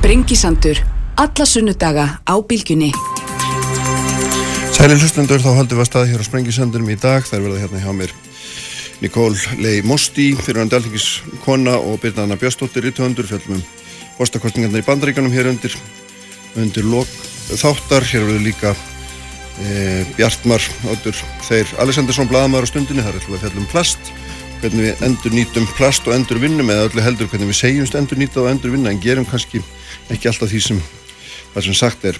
Sprengisandur. Alla sunnudaga á bylgjunni. Sæli hlustendur, þá haldum við að staði hér á Sprengisandurum í dag. Það er verið hérna hjá mér Nikól Lei Mosti, fyrir hann deltingis kona og Birna Björnstóttir í töndur, fjallum um postakostningarnar í bandaríkanum hér undir, undir lok þáttar. Hér verður líka e, Bjartmar, áttur þeir Alessandarsson, Bladamæður á stundinni, það er alltaf fjallum plast hvernig við endur nýtum plast og endur vinnum eða öllu heldur hvernig við segjumst endur nýta og endur vinna en gerum kannski ekki alltaf því sem það sem sagt er.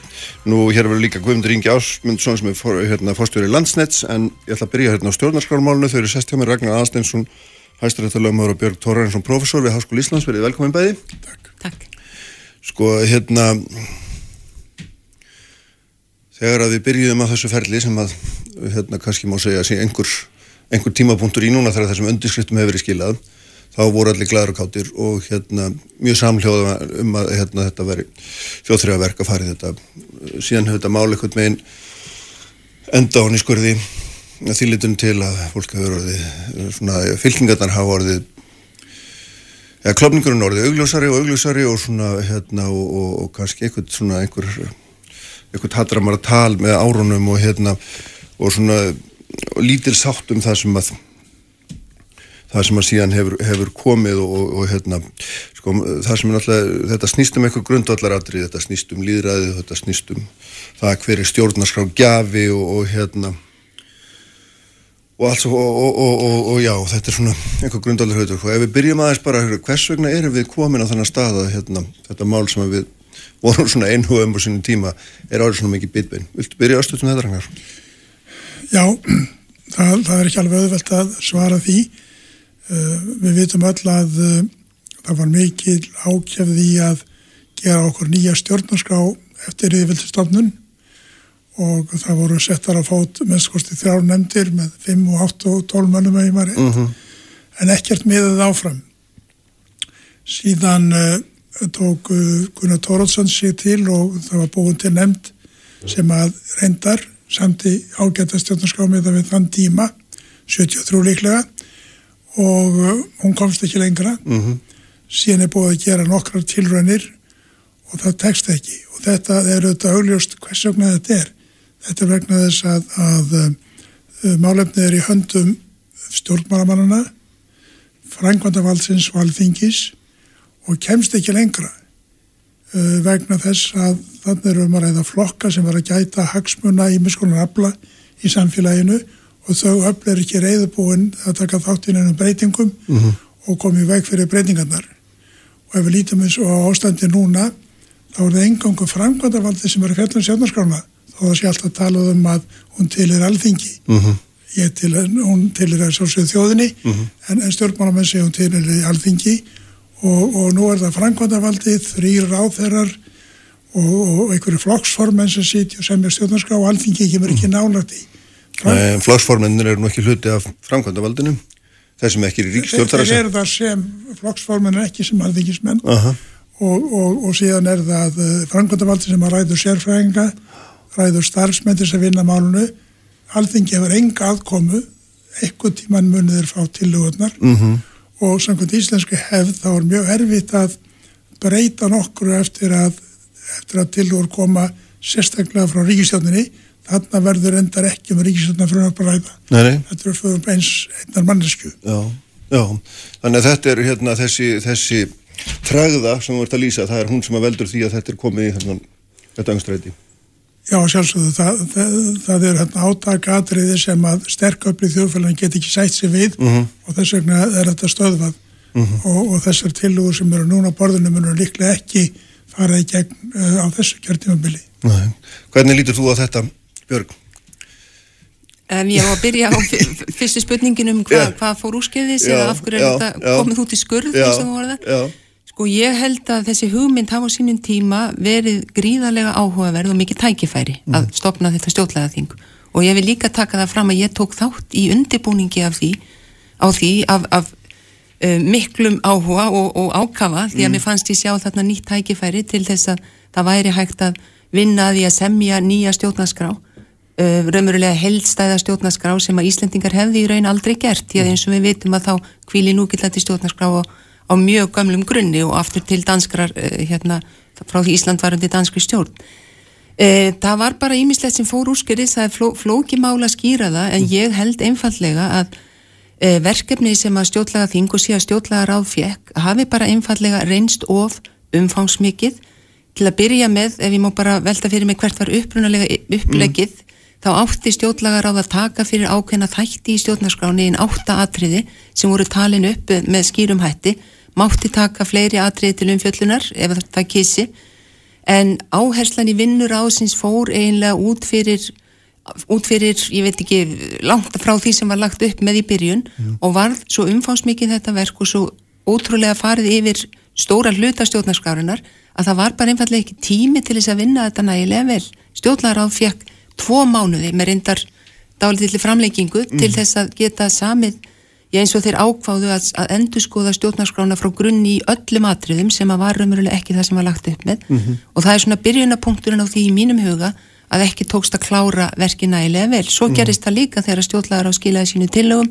Nú hér verður líka Guðmundur Ingi Ásmundsson sem er for, hérna, fórstjóri landsnets en ég ætla að byrja hérna á stjórnarskármálunu þau eru sest hjá mér Ragnar Aðsteinsson hæstaréttalögumar og Björg Tóraðinsson professor við Háskóli Íslands, verið velkomin bæði. Takk. Takk. Sko hérna þegar að við byrjuðum að þessu ferli sem að hérna kannski má segja að sé einhver einhver tímapunktur í núna þegar þessum undirskriftum hefur verið skilað þá voru allir glæður og káttir og hérna mjög samljóða um að hérna, þetta veri þjóðþrjáverk að fara í þetta. Síðan hefur þetta máli eitthvað megin enda honni skurði þýlitun til að fólk hefur orðið svona fylkingarnar hafa orðið eða klopningurinn orðið augljósari og augljósari og svona hérna og, og, og kannski eitthvað svona einhver eitthvað hatramara tal með árunum og hérna og svona og lítil sátt um það sem að það sem að síðan hefur, hefur komið og, og, og hérna, sko, það sem er náttúrulega, þetta snýst um eitthvað grundvallaratri, þetta snýst um líðræði, þetta snýst um það hver er stjórnarskrá gafi og, og hérna og alls og já, þetta er svona eitthvað grundvallarhauður og ef við byrjum aðeins bara, hvers vegna erum við komin á þannig stað að hérna, þetta mál sem við vorum svona einhugum á sínum tíma er árið svona mikið bitbein. Viltu byrja aðstöðum þetta rangar? Já, það, það er ekki alveg auðvelt að svara því. Uh, við vitum öll að uh, það var mikil ákjafði í að gera okkur nýja stjórnarskrá eftir yfirvildistofnun og það voru settar að fót mennskosti þrjár nefndir með 5 og 8 og 12 mönnum að ég maður uh -huh. en ekkert miðað áfram. Síðan uh, tók Gunnar Tórótsson sig til og það var búin til nefnd sem að reyndar samti ágæta stjórnarskámiða við þann tíma 73 líklega og hún komst ekki lengra. Mm -hmm. síðan er búið að gera nokkrar tilrönir og það tekst ekki. Og þetta er auðvitað augljóst hvers vegna þetta er. Þetta er vegna þess að, að, uh, málefnið er í höndum stjórnmálamannana frangvandavaldsins valþingis og kemst ekki lengra uh, vegna þess að þannig erum við að ræða flokka sem er að gæta hagsmuna í miskonar afla í samfélaginu og þau öll er ekki reyðbúin að taka þáttinn ennum breytingum mm -hmm. og komið veg fyrir breytingarnar og ef við lítum eins og ástandi núna þá er það engangu framkvæmdavaldi sem er að fjalla um sjálfnarskrána þá það sé alltaf talað um að hún til er alþingi mm -hmm. til, hún til er að sjálfsögðu þjóðinni mm -hmm. en, en stjórnmálamenn sé hún til er alþingi og, og nú er það framkvæmdavaldi þrýr ráþerar og, og einhverju flokksformen sem sitja sem er stjórnarská og alþingi verið ekki nálagt í Flokksformennin eru nú ekki hluti af framkvæmdavaldinu þessum ekki er í ríkstjórn Þeir eru það sem flokksformennin ekki sem alþingismenn uh -huh. og, og, og síðan er það uh, framkvæmdavaldi sem að ræður sérfræðinga ræður starfsmenn sem vinna málunu alþingi hefur enga aðkomu eitthvað tíman munið er frá tillögurnar uh mhm. -huh. og samkvæmt íslensku hefð þá er mjög erfitt að breyta nokkru eftir að eftir að tilur koma sérstaklega frá ríkistjóninni þarna verður endar ekki um ríkistjóna frumvarparæða. Þetta er fyrir eins einnar mannesku. Já, já, þannig að þetta er hérna þessi, þessi træða sem þú ert að lýsa, það er hún sem að veldur því að þetta er komið í þennan, þetta angstræti. Já, sjálfsögðu, það, það, það er hérna átakatriði sem að sterköflið þjóðfélagin get ekki sætt sér við mhm. -huh. og þess vegna er þetta stöðvað mhm. -huh. og, og þessar tilugur sem eru núna á borðinu munur líklega ekki fara í gegn uh, á þessu kjörtímabili. Hvernig lítur þú á þetta, Björg? Um, ég var að byrja á fyrstu spurningin um hva, hvað fór úrskeiðis eða af hverju er þetta komið út í skurð eins og þú var það. Sko ég held að þessi hugmynd hafa á sínum tíma verið gríðarlega áhugaverð og mikið tækifæri mm. að stopna þetta stjórnlega þing og ég vil líka taka það fram að ég tók þátt í undibúningi af því á því af, af uh, miklum áhuga og, og ákafa því að mm. mér fannst ég sjá þarna nýtt tækifæri til þess að það væri hægt að vinna því að semja nýja stjórnaskrá raunverulega heldstæða stjórnaskrá sem að Íslendingar hefði í raun aldrei gert því að mm. eins og við vitum að þá kvíli núgillati stjórnaskrá á, á mjög gamlum grunni og aftur til danskrar uh, hérna, frá því Ísland var undir danskri stjórn. Uh, það var bara ímislegt sem fór úrskerið, það er fló, flókimála að skýra það en ég held einfallega að uh, verkefni sem að stjórnlega þing og síðan stjórnlega ráð fjekk hafi bara einfallega reynst of umfangsmikið til að byrja með, ef ég má bara velta fyrir mig hvert var upprunalega upplegið mm þá átti stjórnlagar á að taka fyrir ákveðna þætti í stjórnarskráni einn átta atriði sem voru talin upp með skýrum hætti, mátti taka fleiri atriði til umfjöllunar ef það kissi, en áherslan í vinnur ásins fór einlega út fyrir, út fyrir, ég veit ekki, langt frá því sem var lagt upp með í byrjun mm. og varð svo umfánsmikið þetta verk og svo ótrúlega farið yfir stóra hluta stjórnarskrárinar að það var bara einfallega ekki tími til þess að vinna þetta nægilega vel. Stjórnlagar á fekk tvo mánuði með reyndar dálítilli framleikingu mm. til þess að geta samið, já eins og þeir ákváðu að, að endur skoða stjórnarskrána frá grunni í öllum atriðum sem að var raunverulega ekki það sem var lagt upp með mm -hmm. og það er svona byrjunapunkturinn á því í mínum huga að ekki tókst að klára verki nægilega vel. Svo mm. gerist það líka þegar stjórnlagar á skilaði sínu tillögum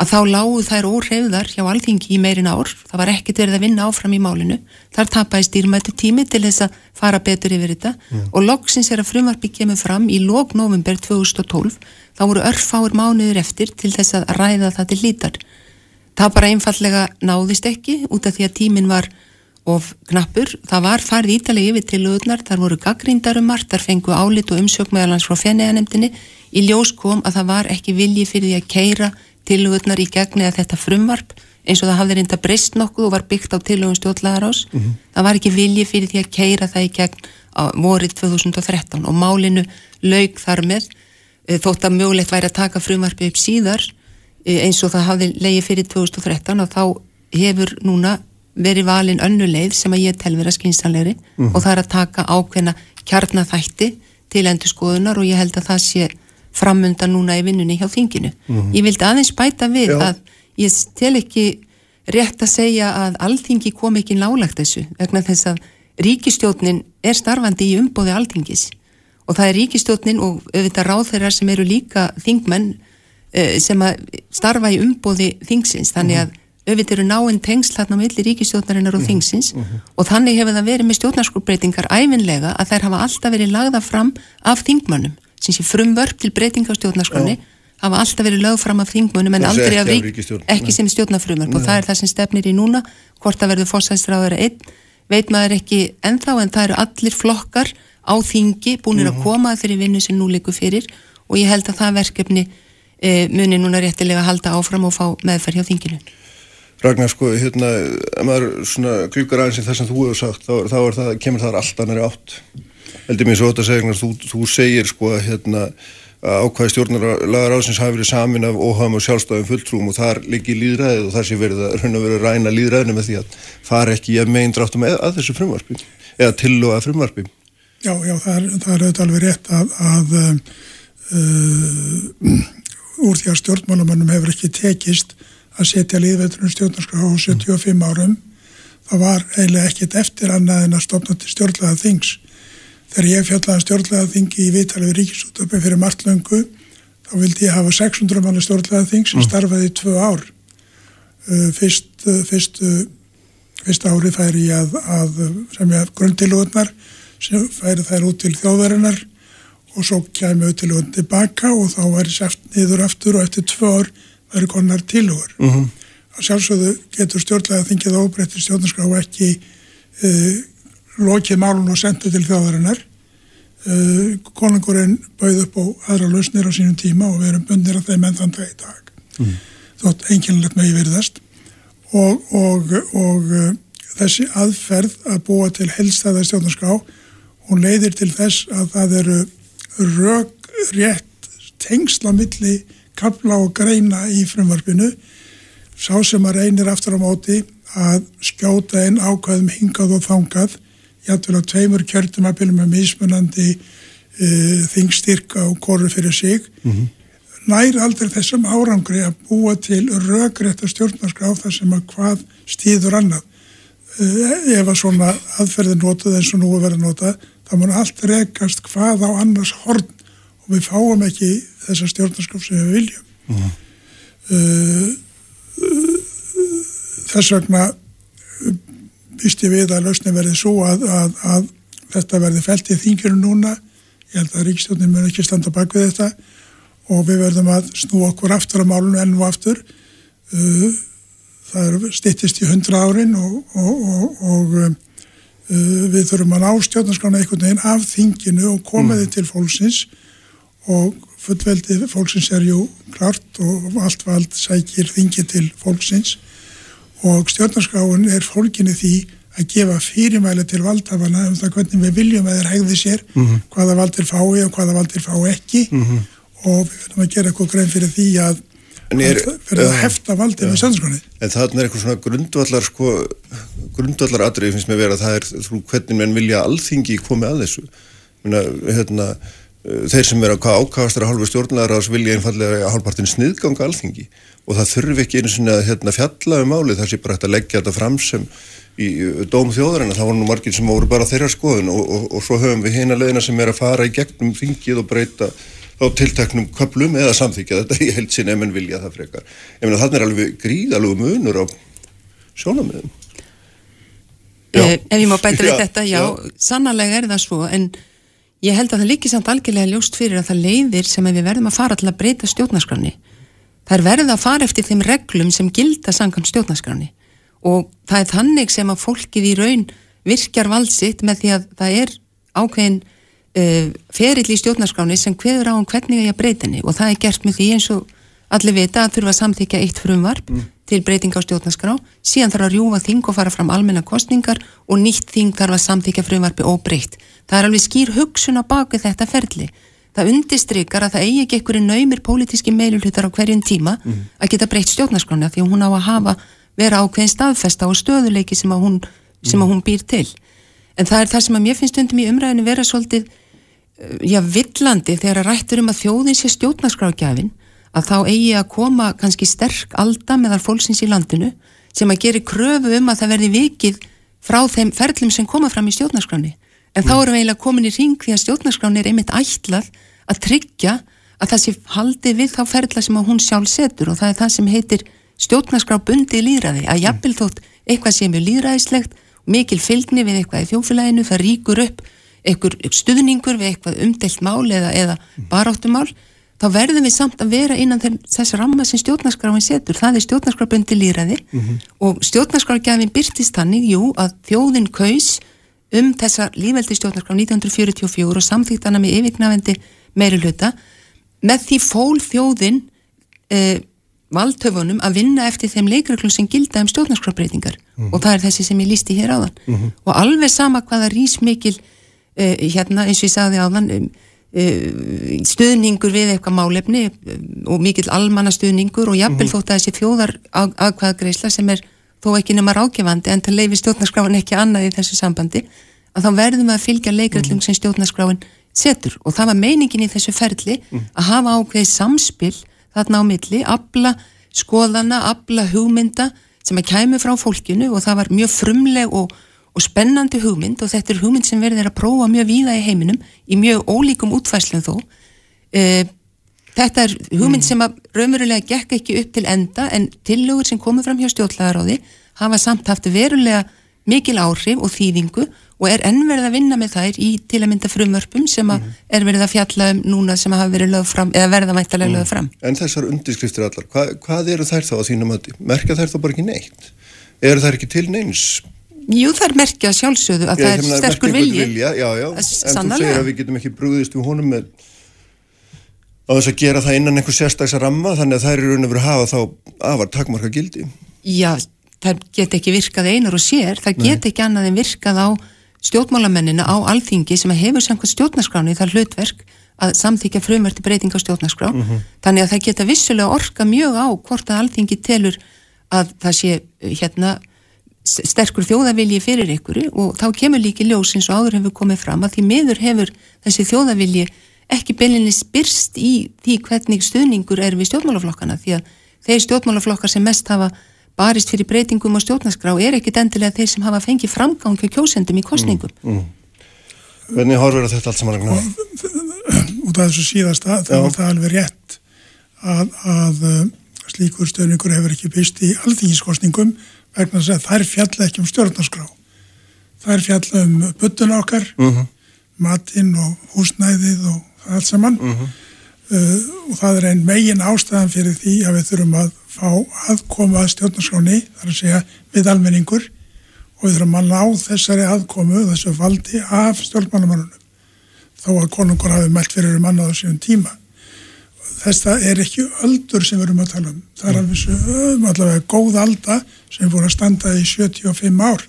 að þá lágu þær óhreyðar hjá alþingi í meirin ár, það var ekkert verið að vinna áfram í málinu, þar tapæði stýrmættu tími til þess að fara betur yfir þetta. Mm. og loksins er að frumarbi kemur fram í lók november 2012 þá voru örfáur mánuður eftir til þess að ræða það til lítar það bara einfallega náðist ekki út af því að tímin var of knappur, það var farið ítalegi yfir til lögurnar, þar voru gaggrindarum margt, þar fengu álit og umsök meðalans frá fenniðanemdini, í ljós kom að það var ekki vilji fyrir því að keira tilugurnar í gegni að þetta frumvarp eins og það hafði reynda breyst nokkuð og var byggt á tilugum stjórnlagarás mm -hmm. það var ekki vilji fyrir því að keira það í gegn á vorið 2013 og málinu laug þar með e, þótt að mögulegt væri að taka frumvarpi upp síðar e, eins og það hafði leiði fyrir 2013 og þá hefur núna verið valin önnuleið sem að ég tel vera skynsanleiri mm -hmm. og það er að taka ákveðna kjarnaþætti til endur skoðunar og ég held að það sé framönda núna í vinnunni hjá þinginu. Mm -hmm. Ég vildi aðeins bæta við Já. að ég tel ekki rétt að segja að alþingi kom ekki nálagt þessu vegna þess að ríkistjótnin er starfandi í umbóði alþingis og það er ríkistjótnin og auðvitað ráðherrar sem eru líka þingmenn uh, sem að starfa í umbóði þingsins þannig mhm. að auðvitað eru náinn tengsl hérna millir ríkistjótnarinnar og mhm. þingsins mm -hmm. og þannig hefur það verið með stjórnarskórbreytingar æfinlega að þær hafa alltaf verið lagða fram af þingmannum sem sé frumvörp til breytinga á stjórnarskroni hafa alltaf verið lög fram af þingmunum en aldrei af rík, ekki sem stjórnarfrumvörp og það er það sem stefnir í núna hvort að verður fórsæðisráður einn veit maður ekki ennþá en það eru allir flokkar á þingi búinir að mhm. koma þeirri vinnu sem nú likur fyrir og ég held að það verkefni e, muni núna réttilega að halda áfram og fá meðferð hjá þinginu. Ragnar sko, hérna, ef maður svona klukar aðeins í það sem þú hefur sagt þá, þá það, kemur það alltaf næri átt heldur mér svo þetta að segja, þú, þú segir sko að hérna, ákvæði stjórnarlagar ásins hafi verið samin af óhagum og sjálfstafum fulltrúum og þar liggi líðræðið og þar sé verið að verið ræna líðræðinu með því að fara ekki að megin dráttum að, að þessu frumvarpi eða til og að frumvarpi. Já, já, það er, það er auðvitað alveg rétt að, að uh, úr því að stjórnmálamannum hefur ekki tekist að setja líðveiturinn stjórnarskrá á 75 árum það var eiginlega ekkit eftir annað en að stopna til stjórnlaða þings Þegar ég fjallaði stjórnlega þingi í viðtalið við Ríkisútöpi fyrir marglöngu þá vildi ég hafa 600 manni stjórnlega þing sem mm. starfaði í tvö ár. Uh, fyrst, uh, fyrst, uh, fyrst ári færi ég að, að sem ég grundtilóðnar sem færi þær út til þjóðarinnar og svo kæmi auðtilóðin tilbaka og þá væri seft niður aftur og eftir tvö ár væri konar tilóður. Mm -hmm. Sjálfsögðu getur stjórnlega þingið ábreyttir stjórnarskrá ekki uh, lokið málun og sendið til þjóðarinnar. Uh, konungurinn bauð upp á aðra lausnir á sínum tíma og við erum bundir að þeim enn þann dag í dag. Mm. þótt enginlegt með í verðast og, og, og uh, þessi aðferð að búa til helstæða stjórnarská hún leiðir til þess að það eru rög rétt tengsla milli kapla og greina í frumvarpinu. Sá sem að reynir aftur á móti að skjóta einn ákvæðum hingað og þangað jættul á tveimur kjörtumabilum með mismunandi uh, þingstyrka og korru fyrir sig mm -hmm. nær aldrei þessum árangri að búa til röggrétta stjórnarskrá þar sem að hvað stýður annað uh, ef að svona aðferðin notað eins og nú er verið að nota þá mun allt rekast hvað á annars horn og við fáum ekki þessa stjórnarskraf sem við viljum mm -hmm. uh, þess vegna býst ég við að lausni verði svo að, að, að þetta verði fælt í þingjörun núna. Ég held að ríkstjónin mun ekki standa bak við þetta og við verðum að snú okkur aftur á málunum enn og aftur. Uh, það stittist í hundra árin og, og, og, og uh, við þurfum að ná stjórnarskrána einhvern veginn af þinginu og komaði mm. til fólksins. Og fullveldið fólksins er ju klart og allt vald sækir þingi til fólksins og stjórnarskráin er fólkinni því að gefa fyrirmæli til valdhafana um það hvernig við viljum að þeir hegði sér mm -hmm. hvaða valdir fái og hvaða valdir fá ekki mm -hmm. og við verðum að gera eitthvað grein fyrir því að verða að hefta valdir ja. með stjórnarskráni En það er eitthvað svona grundvallar sko, grundvallar atrið finnst mér vera það er þú hvernig menn vilja alþingi komið að þessu Minna, hérna þeir sem er að hvað ákastar að halva stjórnlegar ás vilja einfallega að halvpartin sniðganga alþingi og það þurfi ekki svona að hérna, fjalla um málið þar sé bara hægt að leggja þetta fram sem í dóm þjóðarinn það voru nú margir sem voru bara þeirra skoðun og, og, og svo höfum við hérna leðina sem er að fara í gegnum þingið og breyta á tilteknum köplum eða samþykja þetta. Í heilsin ef mann vilja það frekar. Ég meina þannig er alveg gríðalög munur á sjónamöðum eh, Ef ég má bæta við þetta, já, já. sannarlega er það svo en Ég held að það líki samt algjörlega ljóst fyrir að það leiðir sem við verðum að fara til að breyta stjórnarskránni. Það er verið að fara eftir þeim reglum sem gilda sangan stjórnarskránni og það er þannig sem að fólkið í raun virkjar valdsitt með því að það er ákveðin uh, ferill í stjórnarskránni sem hveður á um hvernig ég breyta henni og það er gert með því eins og allir vita að þurfa að samþykja eitt frumvarp mm. til breyting á stjórnarskrá, síðan þarf að rjúfa þing og fara fram almenna kostningar og nýtt þing þarf að samþykja frumvarpi óbreytt. Það er alveg skýr hugsun á baku þetta ferli. Það undistrykar að það eigi ekki einhverju naumir pólitíski meilulutar á hverjum tíma mm. að geta breytt stjórnarskrána því hún á að hafa vera ákveðin staðfesta og stöðuleiki sem að hún, sem að hún býr til. En það er það sem að mér finnst undum í umræðinu vera svolítið eh, já, villandi þegar að rættur um að þjóðin sé stjórnarskrágjafin að þá eigi að koma kannski sterk alda meðal fólksins í landinu sem að gera kröfu um að það verði vikið frá þeim ferlum sem koma fram í stjórnarskráni. En þá erum við eiginlega komin í ring því að stjórnarskráni er einmitt ætlað að tryggja að það sé haldi við þá ferla sem hún sjálf setur og það er það sem heitir stjórnarskrá bundi líðræði að jafnvel þótt eitthvað sé mjög líðræðislegt mikil fylgni við eitthvað í þjófélaginu það ríkur upp eitthvað stuðningur við eitthvað umdelt mál eða, eða baráttumál þá verðum við samt að vera innan þess ramma sem stjórnarskráin setur, það er stjórnarskrárbundi líraði mm -hmm. og stjórnarskrárgjafin byrtist þannig, jú, að þjóðin kaus um þessa lífveldi stjórnarskrá 1944 og samþýttana með yfirgnafendi meiri hluta með því fól þjóðin eh, valdhöfunum að vinna eftir þeim leikreglum sem gilda um stjórnarskrárbreytingar mm -hmm. og það er þessi sem ég lísti hér áðan mm -hmm. og alveg sama hvaða rís mikil eh, hérna eins og ég sagði áðan um Eh, stuðningur við eitthvað málefni eh, og mikill almanna stuðningur og jafnvel mm -hmm. þótt að þessi þjóðar aðkvæðagreisla sem er þó ekki nema rákjafandi en það leifir stjórnarskráin ekki annað í þessu sambandi að þá verðum við að fylgja leikrætlum mm -hmm. sem stjórnarskráin setur. Og það var meiningin í þessu ferli mm. að hafa ákveði samspil þarna á milli, abla skoðana, abla hugmynda sem að kæmu frá fólkinu og það var mjög frumleg og og spennandi hugmynd og þetta er hugmynd sem verður að prófa mjög víða í heiminum í mjög ólíkum útfæslum þó. E, þetta er hugmynd mm. sem að raunverulega gekk ekki upp til enda en tillögur sem komur fram hjá stjórnlagaráði hafa samt haft verulega mikil áhrif og þýðingu og er ennverð að vinna með þær í til að mynda frumvörpum sem að mm. er verið að fjalla um núna sem hafa verið lögð fram eða verða mættalega mm. lögð fram. En þessar undirskriftir allar, hvað, hvað eru þær þá að þínum að merka þær þá bara ekki neitt? Er þær ekki til neins Jú, er merkja sjálfsögðu að það er sterkur vilji. vilja. Já, já, en Sannlega. þú segir að við getum ekki brúðist við honum með á þess að gera það innan einhver sérstags að ramma þannig að það er raun og verið að hafa þá afar takmarka gildi. Já, það get ekki virkað einar og sér, það get Nei. ekki annað en virkað á stjórnmálamennina á alþingi sem hefur samkvæmt stjórnarskráni það hlutverk að samþykja frumverti breyting á stjórnarskrá mm -hmm. þannig að það geta vissulega orka mjög á hvort að alþingi telur að það sé hérna sterkur þjóðavilji fyrir ykkur og þá kemur líki ljós eins og áður hefur komið fram að því miður hefur þessi þjóðavilji ekki beilinni spyrst í því hvernig stuðningur er við stjórnmálaflokkana því að þeir stjórnmálaflokkar sem mest hafa barist fyrir breytingum og stjórnarskrá er ekkit endilega þeir sem hafa fengið framgang hjá kjósendum í kostningum. Mm, mm. Hvernig horfur þetta allt saman? Og, og það er svo síðast að það er alveg rétt að, að slíkur stöðningur hefur ekki byrst í alþingiskostningum vegna þess að þær fjalla ekki um stjórnarskrá. Þær fjalla um buttun okkar, mhm. -huh. matinn og húsnæðið og allt saman uh, og það er einn megin ástæðan fyrir því að við þurfum að fá aðkoma að stjórnarskráni, þar að segja við almenningur og við þurfum að ná þessari aðkomu, þessu valdi af stjórnmannamannunum þó að konungur hafi mælt fyrir um annað á síðan tíma þess að er ekki öldur sem við erum að tala um. Það er alveg um, allavega góð alda sem voru að standa í 75 ár.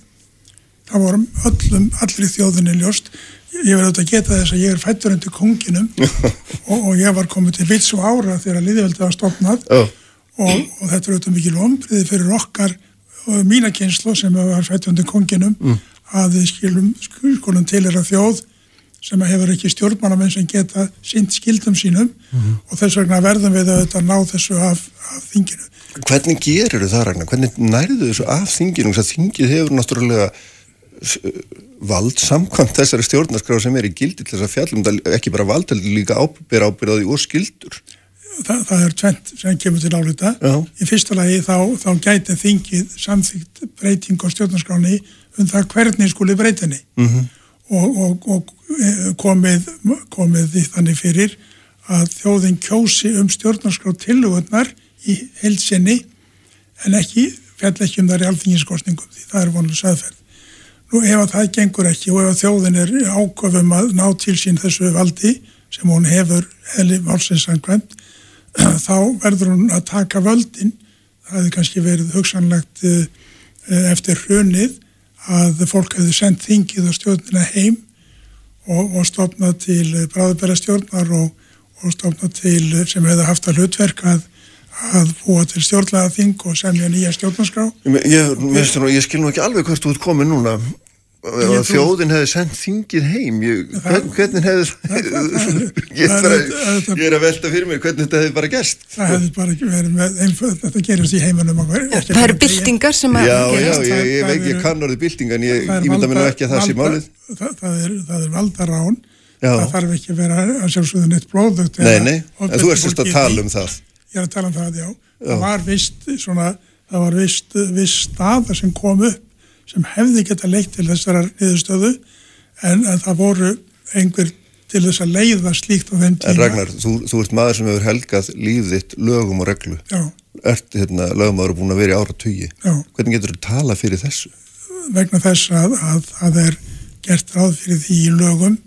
Það vorum öllum, allir í þjóðinni ljóst. Ég verði auðvitað að geta þess að ég er fættur undir konginum og, og ég var komið til vits og ára þegar liðveldið var stopnað oh. og, og þetta er auðvitað mikil ombriði fyrir okkar og mína kynslu sem var fættur undir konginum mm. að við skilum, skulum til að þjóð sem hefur ekki stjórnmannamenn sem geta sint skildum sínum mm og þess vegna verðum við að ná þessu af, af þinginu. Hvernig gerur það Ragnar? Hvernig nærðu þessu af þinginu? Þingið hefur náttúrulega vald samkvæmt þessari stjórnarskrá sem er í gildi til þess að fjallum ekki bara vald, líka ábyrða ábyrðaði og skildur. Þa, það er tvent sem kemur til álita. Já. Í fyrsta lagi þá, þá gæti þingið samþýgt breyting á stjórnarskráni um það hvernig skuli breytinni. Mm -hmm og, og, og e, komið, komið því þannig fyrir að þjóðin kjósi um stjórnarskrá tilugurnar í heilsinni en ekki, fell ekki um þar í alþinginskostningum því það er vonlega saðferð. Nú ef að það gengur ekki og ef að þjóðin er ákofum að ná til sín þessu valdi sem hún hefur hefði valsinsangvæmt þá verður hún að taka völdin. Það hefði kannski verið hugsanlegt e, eftir hrunið að fólk hefði sendt þingið og stjórnina heim og, og stofnað til bráðbæra stjórnar og, og stofnað til sem hefði haft að hlutverk að, að búa til stjórnlega þing og semja nýja stjórnarskrá. Ég, ég, ég skil nú ekki alveg hvert þú ert komið núna. Ef þjóðin hefði sendt þingið heim ég, það, hvernig hefði ég, er að velta fyrir mér hvernig þetta hefði bara gerst. Það hefði bara ekki verið með einföld þetta gerist í heimunum það eru byltingar sem að já, gerist. já, ég, veit ekki kann orðið byltinga en ég mynda mér ekki að það sé málið. það, það er, er valdarán. Það þarf ekki að vera að sjálfsögðu neitt blóðugt nei, nei, en þú erst að tala um það ég er að tala um það, já það var vist svona, það var vist, vist stað sem kom upp sem hefði geta leitt til þessara niðurstöðu en, en það voru einhver til þess að leiða slíkt á þeim tíma. En Ragnar, þú, þú ert maður sem hefur helgað lífðitt lögum og reglu. Já. Ert hérna, lögumæður búin að vera í ára tugi. Já. Hvernig getur þú tala fyrir þessu? Vegna þess að það er gert ráð fyrir því í lögum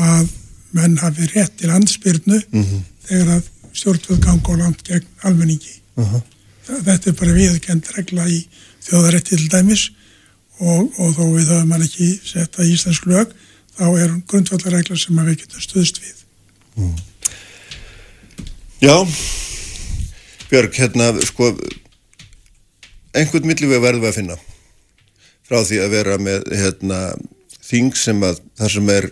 að menn hafi rétt til ansbyrnu mm -hmm. þegar að stjórnvöld ganga á land gegn almenningi. Uh -huh. Þetta er bara viðkend regla í þjóðarætti til dæmis og, og þó við höfum hann ekki sett að íslensk lög þá er hún grundvallaregla sem við getum stuðst við mm. Já Björg, hérna sko einhvern milli við verðum að finna frá því að vera með hérna, þing sem að það sem er,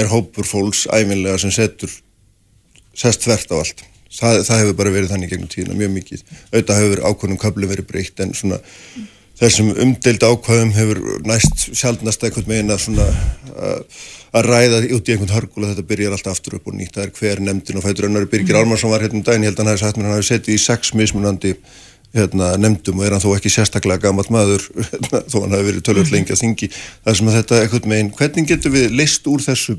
er hópur fólks æfinlega sem setur sest tvert á allt það, það hefur bara verið þannig gegnum tíðina mjög mikið auðvitað hefur ákvönum kabli verið breytt en svona þessum umdeild ákvæðum hefur næst sjálfnast eitthvað meina svona að ræða út í einhvern hörgul og þetta byrjar alltaf aftur upp og nýtt það er hver nefndin og fætur önnar Birgir mm. Almarsson var hérna um daginn, ég held að hann hafi sagt mér hann hafi settið í sex mismunandi hérna, nefndum og er hann þó ekki sérstaklega gammalt maður hérna, þó hann hafi verið tölvöld mm. lengi að þingi það sem að þetta eitthvað megin, hvernig getur við list úr þessu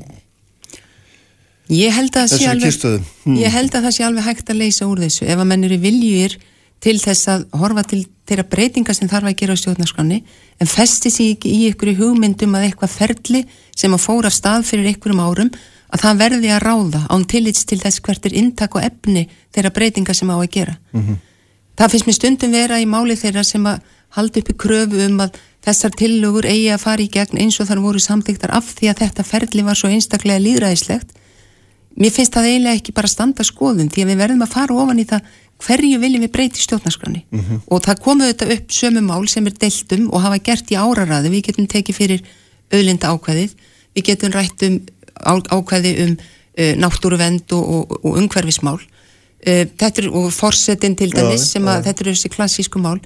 Ég held að það sé alveg, hmm. alveg hægt að leysa úr þessu ef að menn eru viljur til þess að horfa til þeirra breytinga sem þarf að gera á stjórnarskránni en festi sig ekki í ykkur hugmyndum að eitthvað ferli sem að fóra stað fyrir ykkurum árum að það verði að ráða án tillits til þess hvert er intak og efni þeirra breytinga sem á að gera. Mm -hmm. Það finnst mér stundum vera í máli þeirra sem að haldi upp í kröfu um að þessar tillögur eigi að fara í gegn eins og þar voru samþygtar af því að þetta ferli var svo einstaklega líðræðislegt. Mér finnst það eiginlega ekki bara standa skoðum því að við verðum að fara ofan í það hverju viljum við breyti stjórnarskrani mm -hmm. og það komu þetta upp sömu mál sem er deltum og hafa gert í áraræði við getum tekið fyrir auðlinda ákveðið við getum rætt um ákveði um uh, náttúruvend og, og, og umhverfismál. Uh, þetta er, og forsetin til dæmis sem að ja. þetta eru þessi klassísku mál.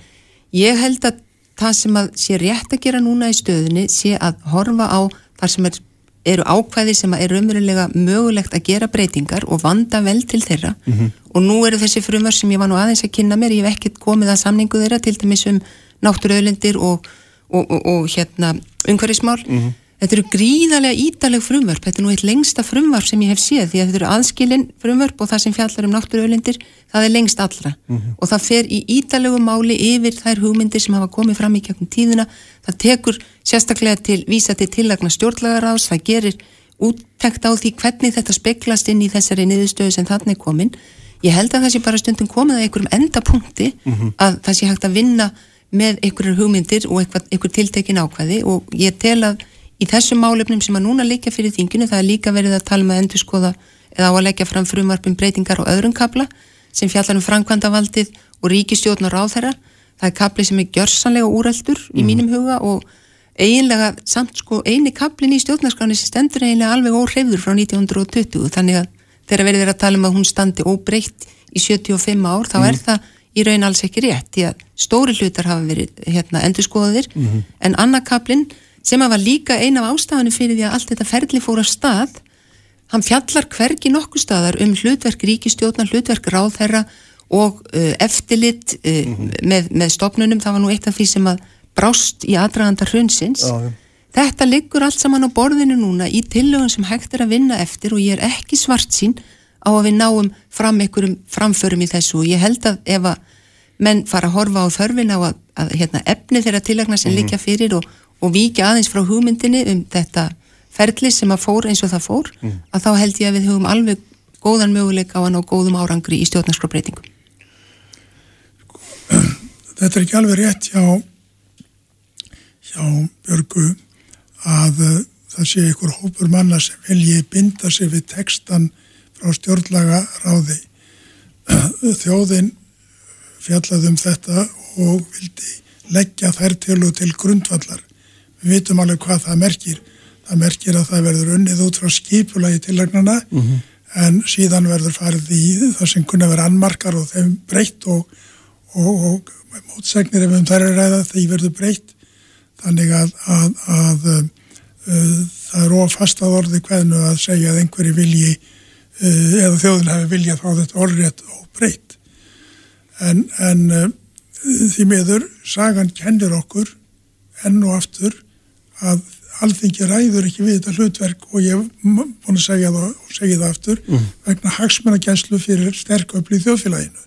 Ég held að það sem að sé rétt að gera núna í stöðinni sé að horfa á þar sem er eru ákvæði sem er umverulega mögulegt að gera breytingar og vanda vel til þeirra mm -hmm. og nú eru þessi frumar sem ég var nú aðeins að kynna mér, ég hef ekkert komið að samningu þeirra til dæmis um náttúruauðlindir og, og, og, og hérna umhverfismál mm -hmm. Þetta eru gríðarlega ídaleg frumvörp, þetta er nú eitt lengsta frumvörp sem ég hef séð því að þetta eru aðskilin frumvörp og það sem fjallar um náttúruauðlindir, það er lengst allra mm -hmm. og það fer í ídalegu máli yfir þær hugmyndir sem hafa komið fram í kjökkum tíðuna, það tekur sérstaklega til vísa til tillagna stjórnlagaráðs, það gerir úttekt á því hvernig þetta speklast inn í þessari niðurstöðu sem þannig er komin. Ég held að það sé bara stundum komið að einhverjum endapunkti mm -hmm. að það sé hægt að vinna með einhverjur hugmyndir og einhver tiltekin ákvæði og ég tel að í þessum málefnum sem að núna líka fyrir þinginu það er líka verið að tala með um endur skoða eða á að leggja fram frumarpum breytingar og öðrum kabla sem fjallar um framkvæmdavaldið og ríkistjórn og ráðherra það er kabli sem er gjörsanlega úrældur í mm. mínum huga og eiginlega samt sko eini kablin í stjórnarskráni sem stendur eiginlega alveg óhreyfður frá 1920 þannig að þegar verið að tala um að hún standi óbreytt í 75 ár þá mm. er það í raun alls ekki rétt því að stóri hlutar hafa verið hérna, endurskoðaðir mm -hmm. en annarkablin sem að var líka eina af ástafanum fyrir því að allt þetta ferli fór að stað hann fjallar hvergi nokkuð staðar um hlutverk ríkistjóðnar, hlutverk ráðherra og uh, eftirlit uh, mm -hmm. með, með stopnunum, það var nú eitt af því sem að brást í aðdragandar hrunsins ah, ja. þetta liggur allt saman á borðinu núna í tillögun sem hægt er að vinna eftir og ég er ekki svart sín á að við náum fram einhverjum framförum í þessu og ég held að ef að menn fara að horfa á þörfin á að, að hérna, efni þeirra tilagna sem mm -hmm. líka fyrir og, og vikið aðeins frá hugmyndinni um þetta ferli sem að fór eins og það fór mm. að þá held ég að við höfum alveg góðan möguleik á að ná góðum árangri í stjórnarskróbreytingum Þetta er ekki alveg rétt hjá hjá Björgu að uh, það sé ykkur hópur manna sem vilji binda sig við textan frá stjórnlaga ráði þjóðin fjallaðum þetta og vildi leggja þær til og til grundvallar við vitum alveg hvað það merkir það merkir að það verður unnið út frá skipulagi tillagnana mm -hmm. en síðan verður farið í það sem kunna vera annmarkar og þeim breytt og, og, og mótsegnir ef um þær er ræða því verður breytt þannig að, að, að uh, það er ofast að orði hvernu að segja að einhverju vilji uh, eða þjóðin hefur viljað á þetta orðrétt og breytt en, en uh, því meður sagan kennir okkur enn og aftur að alþengi ræður ekki við þetta hlutverk og ég hef búin að segja það og segja það aftur mm. vegna hagsmennagenslu fyrir sterköfli í þjóðfélaginu.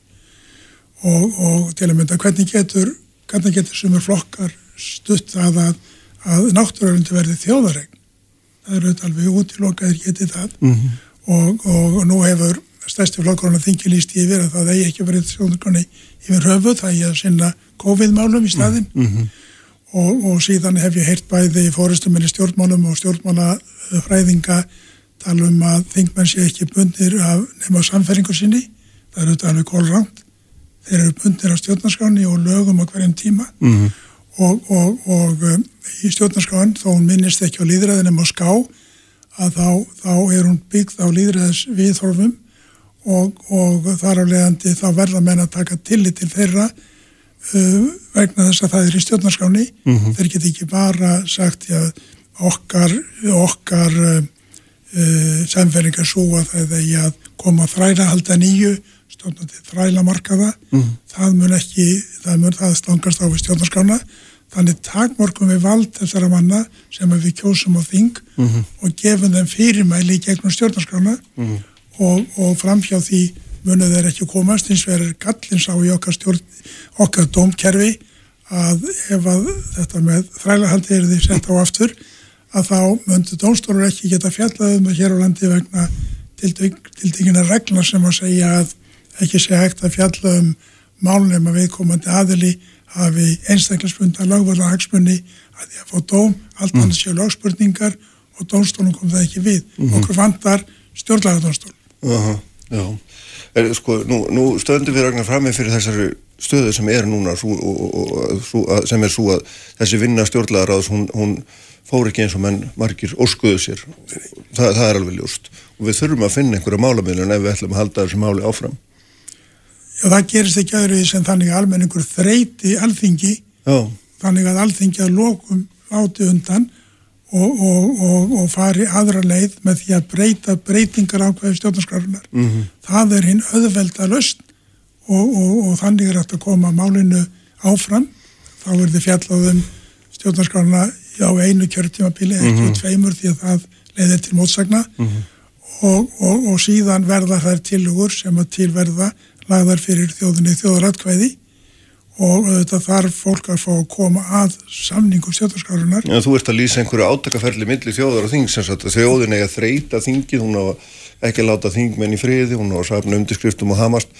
Og, og til að mynda hvernig getur hvernig getur sumur flokkar stutt að að, að náttúrulegundi verði þjóðaregn það eru alveg útilokaðir getið það. Mm -hmm. og, og, og nú hefur stærsti flokkurinn að þingi líst yfir að það eigi ekki verið þjóðaregni yfir höfu það er að sinna COVID-málum í staðin mm -hmm og, og síðan hef ég heyrt bæði í fórustuminni stjórnmálum og stjórnmálafræðinga tala um að þingmenn sé ekki bundir af nema samferðingu sinni. Það er auðvitað alveg kólránt þeir eru bundir af stjórnarskáni og lögum á hverjum tíma. Mm -hmm. og, og, og um, í stjórnarskáni þó hún minnist ekki á líðræðinum á ská að þá, þá er hún byggð á líðræðis viðhorfum og þar af leiðandi þá verða menn að taka tillit til þeirra vegna þess að það er í stjórnarskáni mm -hmm. þeir get ekki bara sagt já, okkar, okkar uh, uh, samferðingar svo að það er að koma þræla halda nýju stjórnandi þræla markaða mm -hmm. það mun ekki, það mun það stangast á stjórnarskána þannig takmorkum við vald þessara manna sem við kjósum á þing mm -hmm. og gefum þeim fyrirmæli gegnum stjórnarskána mhm. og, og framhjá því munu þeir ekki komast eins og er gallins á í okkar stjórn okkar domkerfi að ef að þetta með þrælahaldi er því sett á aftur að þá möndu dómstólur ekki geta fjallaðum að hér á landi vegna tildingina regla sem að segja að ekki sé hægt að fjalla um málnum að viðkomandi aðili hafi einstaklega lagvöla hagsmunni að því að fá dóm, allt mm. annars séu lagspurningar og dómstólum kom það ekki við. Mm -hmm. Okkur vantar stjórnlagadómstól. Uh -huh, já, er, sko, nú, nú stöndum við ragnar fram með fyrir þessari stöðu sem er núna sú, og, og, sú, að, sem er svo að þessi vinna stjórnlegaráðs hún, hún fór ekki eins og menn margir óskuðu sér. Þa, það er alveg ljóst. Og við þurfum að finna einhverja málamiðlun ef við ætlum að halda þessi máli áfram. Já það gerist ekki öðru sem þannig að almenningur þreyti alþingi. Já. þannig að alþingi að lokum áti undan og, og, og fari aðra leið með því að breyta breytingar ákveði stjórnarskrárunar. Mm -hmm. Það er hinn öðvelda löst og þannig er hægt að koma málinu áfram. Þá verður fjallaðum stjórnarskráruna á einu kjörtímabili, ekki mm -hmm. tveimur því að það leiðir til mótsagna mm -hmm. og síðan verða þær tilugur sem að tilverða lagðar fyrir þjóðinni þjóðaratkvæði og þetta þarf fólk að fá að koma að samningu stjórnarskárunar. Ja, þú ert að lýsa einhverju átakaferli millir þjóðar og þing sem sagt að þjóðin að þreita þingið, hún á ekki að láta þingmenn í friði, hún á að safna undirskriftum og hamast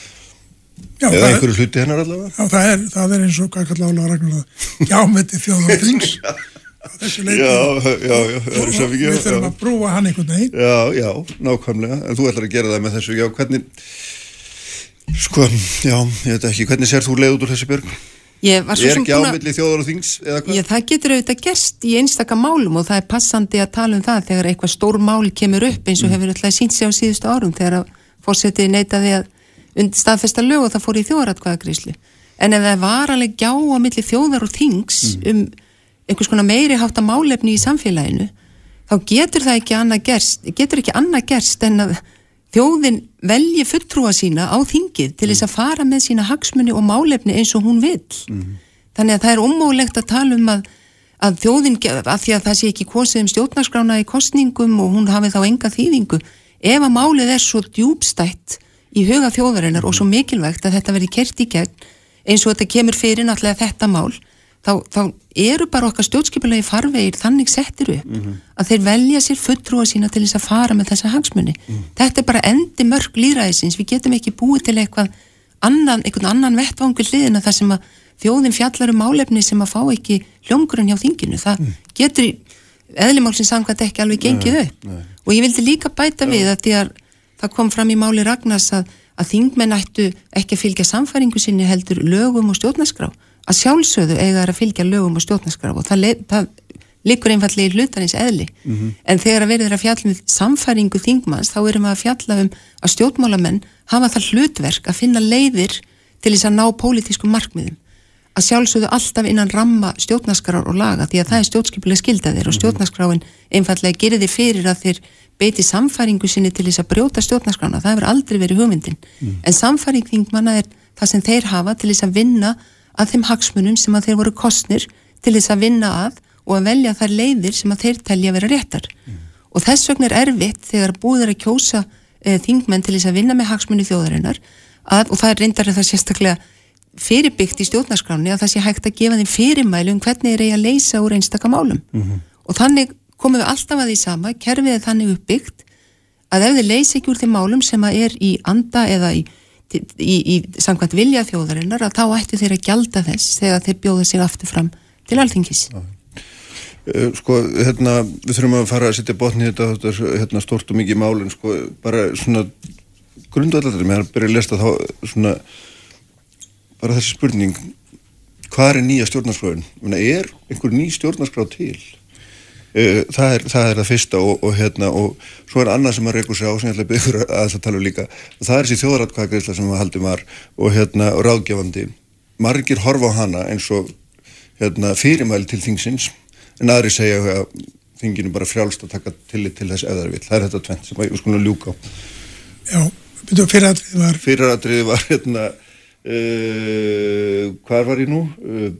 já, eða einhverju hluti hennar allavega. Já, það er, það er eins og hvað kallar álega Ragnar jámeti þjóðar og þings. Já, já, já, það er mikið. Við þurfum að brúa hann einhvern veginn. Já, já, nákvæmlega, en þú ætlar að gera það með þessu, já, hvernig Sko, já, ég veit ekki, hvernig sér þú leið út úr þessi björg? Ég er ekki ámyndli þjóðar og þings eða hvað? Ég, það getur auðvitað gerst í einstaka málum og það er passandi að tala um það þegar eitthvað stór mál kemur upp eins og mm. hefur alltaf sínt sig á síðustu árum þegar að fórsetið neytaði að staðfesta lög og það fór í þjóðaratkvæðagríslu. En ef það var alveg gjá á milli þjóðar og þings mm. um einhvers konar meiri hátta málefni í samfélaginu, þá getur það ekki annað gerst, þjóðin velji fulltrúa sína á þingið til þess að fara með sína hagsmunni og málefni eins og hún vil. Mm -hmm. Þannig að það er ómálegt að tala um að, að þjóðin, að því að það sé ekki kosið um stjórnarskrána í kostningum og hún hafi þá enga þýðingu, ef að málið er svo djúbstætt í huga þjóðarinnar mm -hmm. og svo mikilvægt að þetta veri kert í gegn eins og þetta kemur fyrir náttúrulega þetta mál, þá, þá eru bara okkar stjórnskipulegi farvegir þannig settir upp mm -hmm. að þeir velja sér fulltrúa sína til þess að fara með þessa hagsmunni. Mm -hmm. Þetta er bara endi mörg líðræðisins, við getum ekki búið til eitthvað annan, einhvern annan vettvangur hliðina þar sem að þjóðin fjallar um málefni sem að fá ekki hljóngurinn hjá þinginu. Það mm. getur eðlimálsins samkvæmt ekki alveg gengið nei, upp nei. og ég vildi líka bæta við að því að það kom fram í máli Ragnars að, að þingmenn ættu ekki að fylgja samfæringu sinni heldur lögum og stjórnarskrá að sjálfsögðu eiga að fylgja lögum og stjórnarskraf og það, það likur einfallega í hlutarins eðli mm -hmm. en þegar að verður að fjalla um samfæringu þingmanns þá erum við að fjalla um að stjórnmálamenn hafa það hlutverk að finna leiðir til þess að ná pólitískum markmiðum að sjálfsögðu alltaf innan ramma stjórnarskrar og laga því að það er stjórnskipilega skildaðir og mhm. stjórnarskráin einfallega gerir þið fyrir að þeir beiti samfæringu sinni til þess að brjóta stjórnarskrána, það hefur aldrei verið hugmyndin mm. en samfæring þingmanna er það sem þeir hafa til þess að vinna að þeim hagsmunum sem að þeir voru kostnir til þess að vinna að og að velja þær leiðir sem að þeir telja að vera réttar mm. og þess vegna er erfitt þegar búður að kjósa e, þingmenn til þess að vinna með hagsmunni þjóðarinnar að, og það er reyndar að það sérstaklega fyrirbyggt í stjórnarskráni að það sé hægt að gefa þeim fyrirmælu um hvernig er eigi að leysa úr einstakka málum mm -hmm. og þannig komum við alltaf að því sama, kerfið er þannig uppbyggt að ef þið leysi ekki úr þeim málum sem að er í anda eða í í, í samkvæmt vilja þjóðarinnar að þá ættu þeir að gjalda þess þegar þeir bjóða sig aftur fram til alþingis eh, Sko, hérna, við þurfum að fara að setja botni þetta, þetta hérna, stort og mikið málun, sko, bara svona grundvallar, mér har byrjað að lesta þá svona bara þessi spurning hvað er nýja stjórnarskráin? Er einhver ný stjórnarskrá til? Eh, það er, það er það fyrsta og, og hérna og svo er annað sem að reyku sig á sem ég ætla að byggja að það tala um líka. Það er þessi þjóðratkvæðagreysla sem við haldum var og hérna og ráðgefandi. Margir horfa á hana eins og hérna fyrirmæli til þingsins en aðri segja að þinginu bara frjálst að taka tillit til þess vil það er þetta tvent sem við skulum ljúka á. Já, byrju fyriradriði var Fyriradriði var hérna uh, hvað var ég nú? Uh,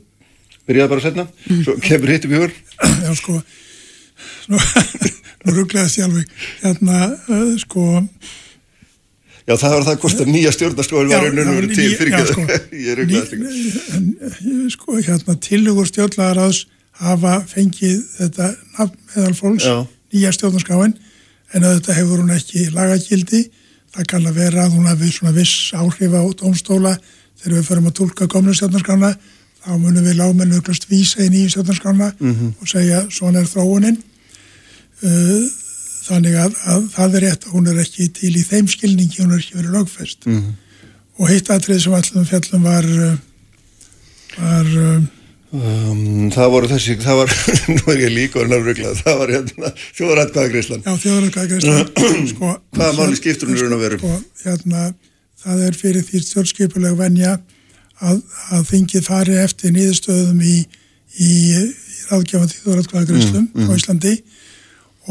byrjaði bara að setna, svo kemur hitt upp í hör. Já sko nú, nú rugglegaðist ég alveg. Hérna uh, sko Já það var það hvort að nýja stjórnarskóðin var veginn til fyrir ekki. sko, ég rugglegaðist ekki. Sko hérna tilugur stjórnlagaraðs hafa fengið þetta nafn meðal fólks já. nýja stjórnarskóðin en þetta hefur hún ekki lagagildi. Það kann að vera að hún hafi svona viss áhrif á domstóla þegar við förum að tólka komlu stjórnarskóðina þá munum við lágmennu öllast vísa í nýju stjórnarskóðina mm -hmm. og segja svona er þróuninn þannig að, að það er rétt að hún er ekki til í þeim skilningi, hún er ekki verið lögfest mm -hmm. og hitt aðrið sem allum fjallum var uh, var um, það voru þessi það var, nú er ég líka orðin að ruggla það var hérna, þjóðrætkvæðagreislan Já, þjóðrætkvæðagreislan sko, Hvaða máli skiptur hún eru að vera? Sko, hérna, það er fyrir því stjórnskipuleg venja að, að þingið fari eftir nýðustöðum í, í ráðgjafandi þjóðrætkvæðagreifslum mm, mm. á Íslandi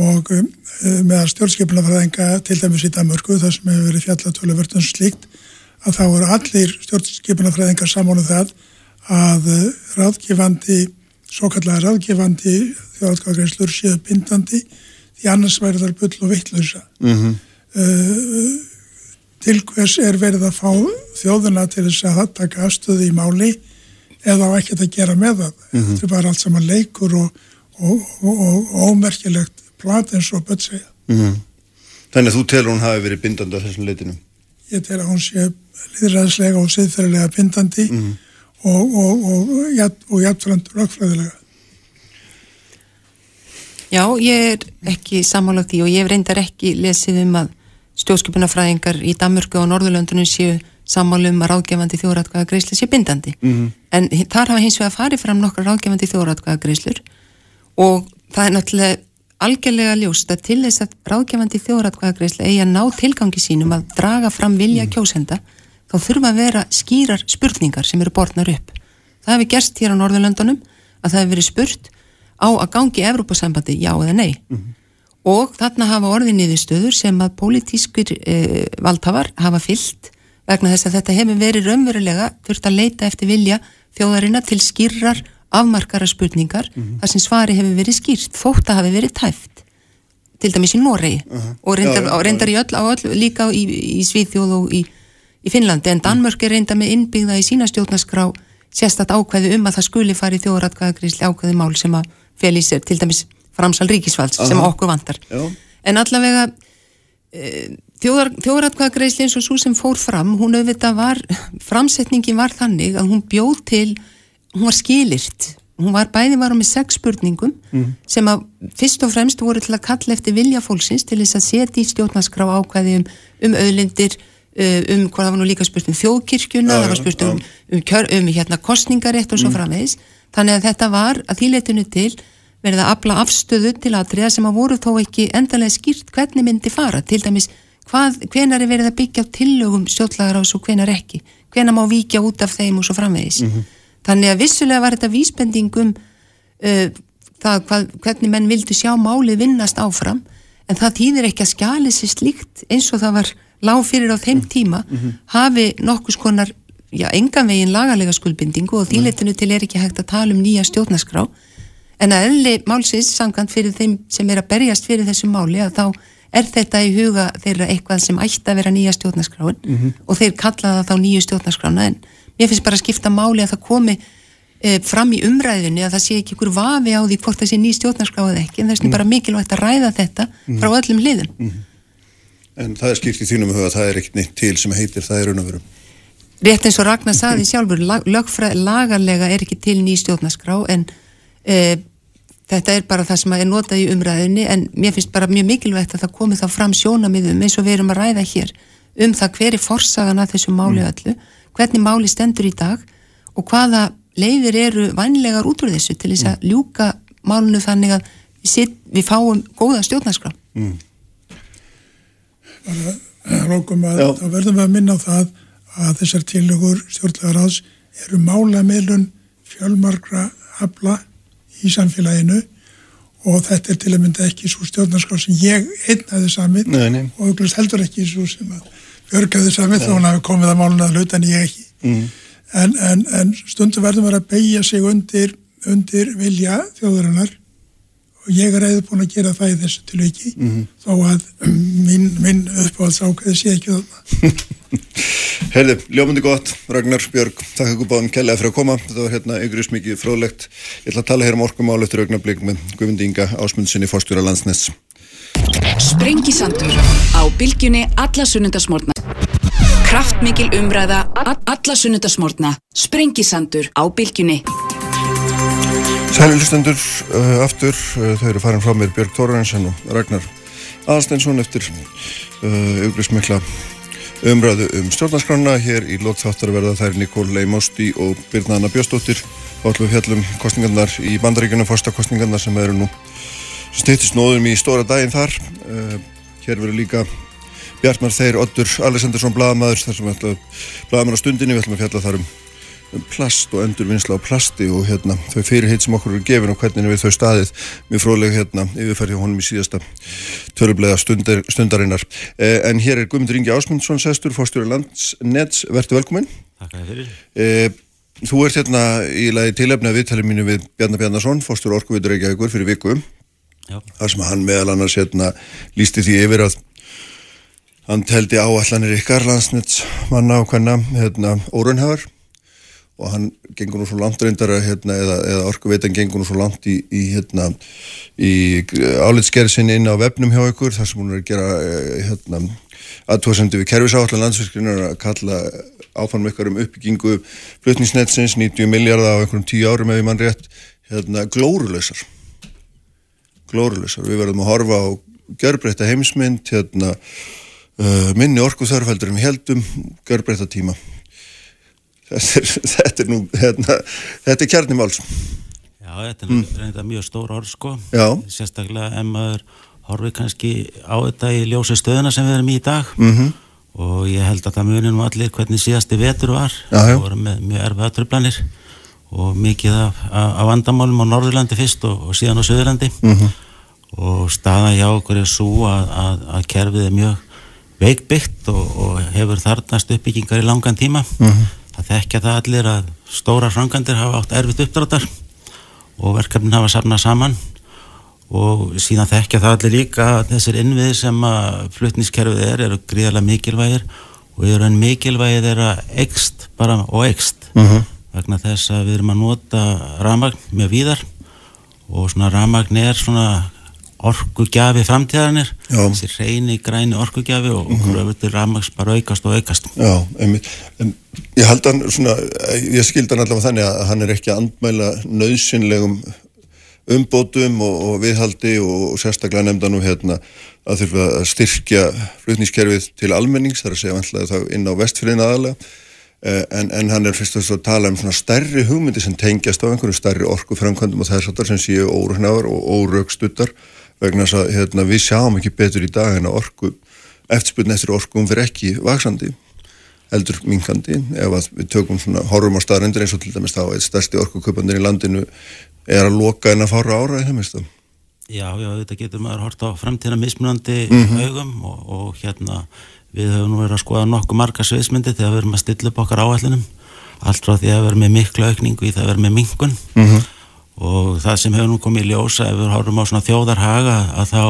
og um, með stjórnskipunafræðinga til dæmis í Danmörku þar sem hefur verið fjallatöluvert um slíkt að þá eru allir stjórnskipunafræðingar samánuð um það að uh, ráðgifandi, svo kallega ráðgifandi þjóðrætkvæðagreifslur séu bindandi því annars væri þar bull og vittlösa. Mm -hmm. uh, til hvers er verið að fá þjóðuna til þess að það taka afstöðu í máli eða á ekkert að gera með það. Mm -hmm. Þetta er bara allt saman leikur og, og, og, og ómerkilegt plat eins og börn segja. Mm -hmm. Þannig að þú telur hún hafi verið bindandi á þessum leitinu? Ég tel að hún sé liðræðislega og siðferðilega bindandi mm -hmm. og jættfrönd rökkfræðilega. Já, ég er ekki samála því og ég reyndar ekki lesið um að stjórnskipunafræðingar í Danmörku og Norðurlöndunum séu sammálum að ráðgefandi þjóðratkvæða greiðslu sé bindandi. Mm -hmm. En þar hafa hins vegar farið fram nokkra ráðgefandi þjóðratkvæða greiðslur og það er náttúrulega algjörlega ljóst að til þess að ráðgefandi þjóðratkvæða greiðslu eigi að ná tilgangi sínum að draga fram vilja mm kjósenda þá þurfa að vera skýrar spurningar sem eru borðnar upp. Það hefur gerst hér á Norðurlöndunum að það hefur verið spurt á að gangi Evrópasambandi já eða nei. Mm -hmm og þarna hafa orðið niðurstöður sem að pólitískur eh, valdhafar hafa fyllt vegna þess að þetta hefur verið raunverulega þurft að leita eftir vilja þjóðarina til skýrar afmarkara spurningar mm -hmm. þar sem svari hefur verið skýrt þótt að hafi verið tæft til dæmis í Noregi uh -huh. og reyndar, já, reyndar í öll, öll líka í, í Svíðjóð og í, í Finnlandi en Danmörk er reynda með innbyggða í sína stjórnaskrá sérstatt ákveðu um að það skuli fari þjóðratkvæðagrísli ákveðu mál sem að fel í sér til dæmis framsal ríkisvalds Aha. sem okkur vantar Já. en allavega e, þjóðar, þjóðratkvæðagreisli eins og svo sem fór fram, hún auðvitað var framsetningin var þannig að hún bjóð til hún var skilirt hún var bæði varum með sex spurningum mm. sem að fyrst og fremst voru til að kalla eftir vilja fólksins til þess að setja í stjórnarskrá ákvæði um, um auðlindir um hvað það var nú líka spurt um þjóðkirkjuna, það var spurt um, um, kjör, um hérna kostningarétt og svo mm. framvegis þannig að þetta var að þýleitinu til verið að afla afstöðu til aðriða sem að voru þó ekki endalega skýrt hvernig myndi fara, til dæmis hvað, hvenar er verið að byggja á tillögum stjórnlagar ás og hvenar ekki, hvenar má víkja út af þeim og svo framvegis. Mm -hmm. Þannig að vissulega var þetta vísbendingum uh, það hvað, hvernig menn vildi sjá málið vinnast áfram, en það týðir ekki að skjali sér slíkt eins og það var lág fyrir á þeim tíma, mm -hmm. hafi nokkus konar, já, engan veginn lagalega skuldbindingu og þýletinu til er ekki hægt að tala um nýja stjórnaskrá en að elli málsins samkvæmt fyrir þeim sem er að berjast fyrir þessu máli að þá er þetta í huga þeirra eitthvað sem ætti að vera nýja stjórnarskráin mm -hmm. og þeir kalla það þá nýju stjórnarskrána en mér finnst bara að skipta máli að það komi e, fram í umræðinni að það sé ekki ykkur vafi á því hvort það sé nýja stjórnarskráið ekki en það er mm bara mikilvægt að ræða þetta mm frá öllum liðum. Mhm. En það er skipt í þínum huga að það er ekkert neitt til sem heitir það er veru. Rétt eins og Ragnar saði sjálfur, lag, lagarlega er ekki til nýja stjórnarskrá en e, þetta er bara það sem er notað í umræðinni en mér finnst bara mjög mikilvægt að það komi þá fram sjónamiðum eins og við erum að ræða hér um það hver er forsagan að þessu máli mm. öllu, hvernig máli stendur í dag og hvaða leiðir eru vanlegar út úr þessu til þess að mm. ljúka málunu þannig að við, sit, við fáum góða stjórnarskrá mm. Að þá verðum við að minna á það að þessar tilugur stjórnlegar ás eru málameilun fjölmarkra afla í samfélaginu og þetta er til að mynda ekki svo stjórnarskrá sem ég einnaði nei. og auðvitað heldur ekki svo sem að björgaði samið þá hann hafi komið að máluna að lauta en ég ekki mm. en, en, en stundu verðum að beigja sig undir, undir vilja þjóðurinnar og ég er eða búin að gera það í þessu tilviki mm. þó að minn, minn uppáhaldsákaði sé ekki það Herði, ljómandi gott, Ragnar Björg, takk ykkur báðum kella fyrir að koma, þetta var hérna ykkurist mikið fróðlegt. Ég ætla að tala hér um orkumál eftir augnablík með Guðmundi Inga Ásmundssoni, fórstjóra landsness. Sprengisandur á bylgjunni alla sunnundasmórna. Kraftmikil umræða alla sunnundasmórna. Sprengisandur á bylgjunni. Sælilustendur uh, aftur, uh, þau eru farin frá mér Björg Tórarensen og Ragnar Aðsteinsson eftir uh, ykkurist mikla umræðu um stjórnarskrána hér í lókþáttar verða þær Nikól Leimosti og Birna Bjöstóttir og allu fjallum kostningarnar í bandaríkunum fórstakostningarnar sem eru nú stýttist nóðum í stóra daginn þar. Uh, hér verður líka Bjartmar Þeir Oddur Alessandarsson Blagamæður þar sem við ætlum Blagamæður á stundinni. Við ætlum að fjalla þar um plast og endurvinnsla á plasti og hérna þau fyrirheit sem okkur eru gefin og hvernig við þau staðið. Mjög fróðleg hérna yfirferði honum í síðasta törublega stundar, stundarinnar. Eh, en hér er Guðmundur Ingi Ásmundsson sestur, fórstjóri landsnets, verður velkominn. Takk að fyrir eh, Þú ert hérna í lagi tilefni að viðtalið mínu við Bjarnar Bjarnarsson, fórstjóri Orkuvitur Reykjavíkur fyrir viku þar sem hann meðal annars hérna lísti því yfir að hann teldi áallanir ykkar landsnets manna og hvenna hérna, órunhafar og hann gengur nú svo langt reyndar hérna, eða, eða orkuveitan gengur nú svo langt í, í, hérna, í álitsgerðsinn inn á vefnum hjá ykkur þar sem hún er að gera eh, hérna, aðtóðsendu við kervisáallan landsverkinu að kalla áfann með ykkur um uppbyggingu flutningsnetsins 90 miljardar á einhverjum 10 árum ef ég mann rétt hérna, glórulösar, við verðum að horfa á görbreytta heimsmynd hérna, uh, minni orku þörfældur um heldum, görbreytta tíma þetta er, þetta er nú hérna, þetta er kjarnimáls Já, þetta er mm. mjög stór orð sko Já. sérstaklega ef maður horfið kannski á þetta í ljósi stöðuna sem við erum í í dag mm -hmm. og ég held að það nú allir hvernig síðasti vetur var það voru með mjög erfið aðtröflanir og mikið af, af vandamálum á Norðurlandi fyrst og, og síðan á Suðurlandi mm -hmm. Og staða hjá okkur er svo að, að, að kerfið er mjög veikbyggt og, og hefur þarnast uppbyggingar í langan tíma. -hmm það þekkja það allir að stóra frangandir hafa átt erfitt uppdráttar og verkefnin hafa safnað saman. Og síðan þekkja það allir líka að þessir innviðir sem að flutniskerfið er eru gríðarlega mikilvægir og eru en mikilvægir er að ekst bara og ekst uh -huh. vegna þess að við erum að nota ramagn með víðar og svona ramagn er svona orkugjafi framtíðanir þessi reyni græni orkugjafi og okkur öfur ramags bara aukast og aukast. Já, einmitt, en ég held hann svona, ég skildi hann allavega þannig að hann er ekki að andmæla nöðsynlegum umbótum og, og viðhaldi og, og sérstaklega nefnda nú hérna að þurfa að styrkja flutnískerfið til almennings, þar að segja vantlega þá inn á vestfyrin aðalega. Eh, en, en hann er fyrst og fyrst að tala um svona stærri hugmyndi sem tengjast á einhverju stærri orkuframkvæmdum og þess að það sem séu órugnáður og órugstuttar vegna þess að hérna, við sjáum ekki betur í dag en að orku, eftirspunni eftir orkum fyrir ekki vaksandi eldur minkandi ef að við tökum svona horfum á staðrendur eins og til dæmis þá eitt stærsti orkuköpandir í landinu er að loka en að fara ára í þeimist Já, já, þetta getur maður hort á framtíðna mismunandi mm -hmm. augum og, og hérna við höfum nú verið að skoða nokkuð marga sviðsmyndi þegar við erum að stilla upp okkar áætlunum. Allt frá því að vera með miklu aukningu í það að vera með minkun mm -hmm og það sem hefur nú komið í ljósa ef við horfum á svona þjóðarhaga að þá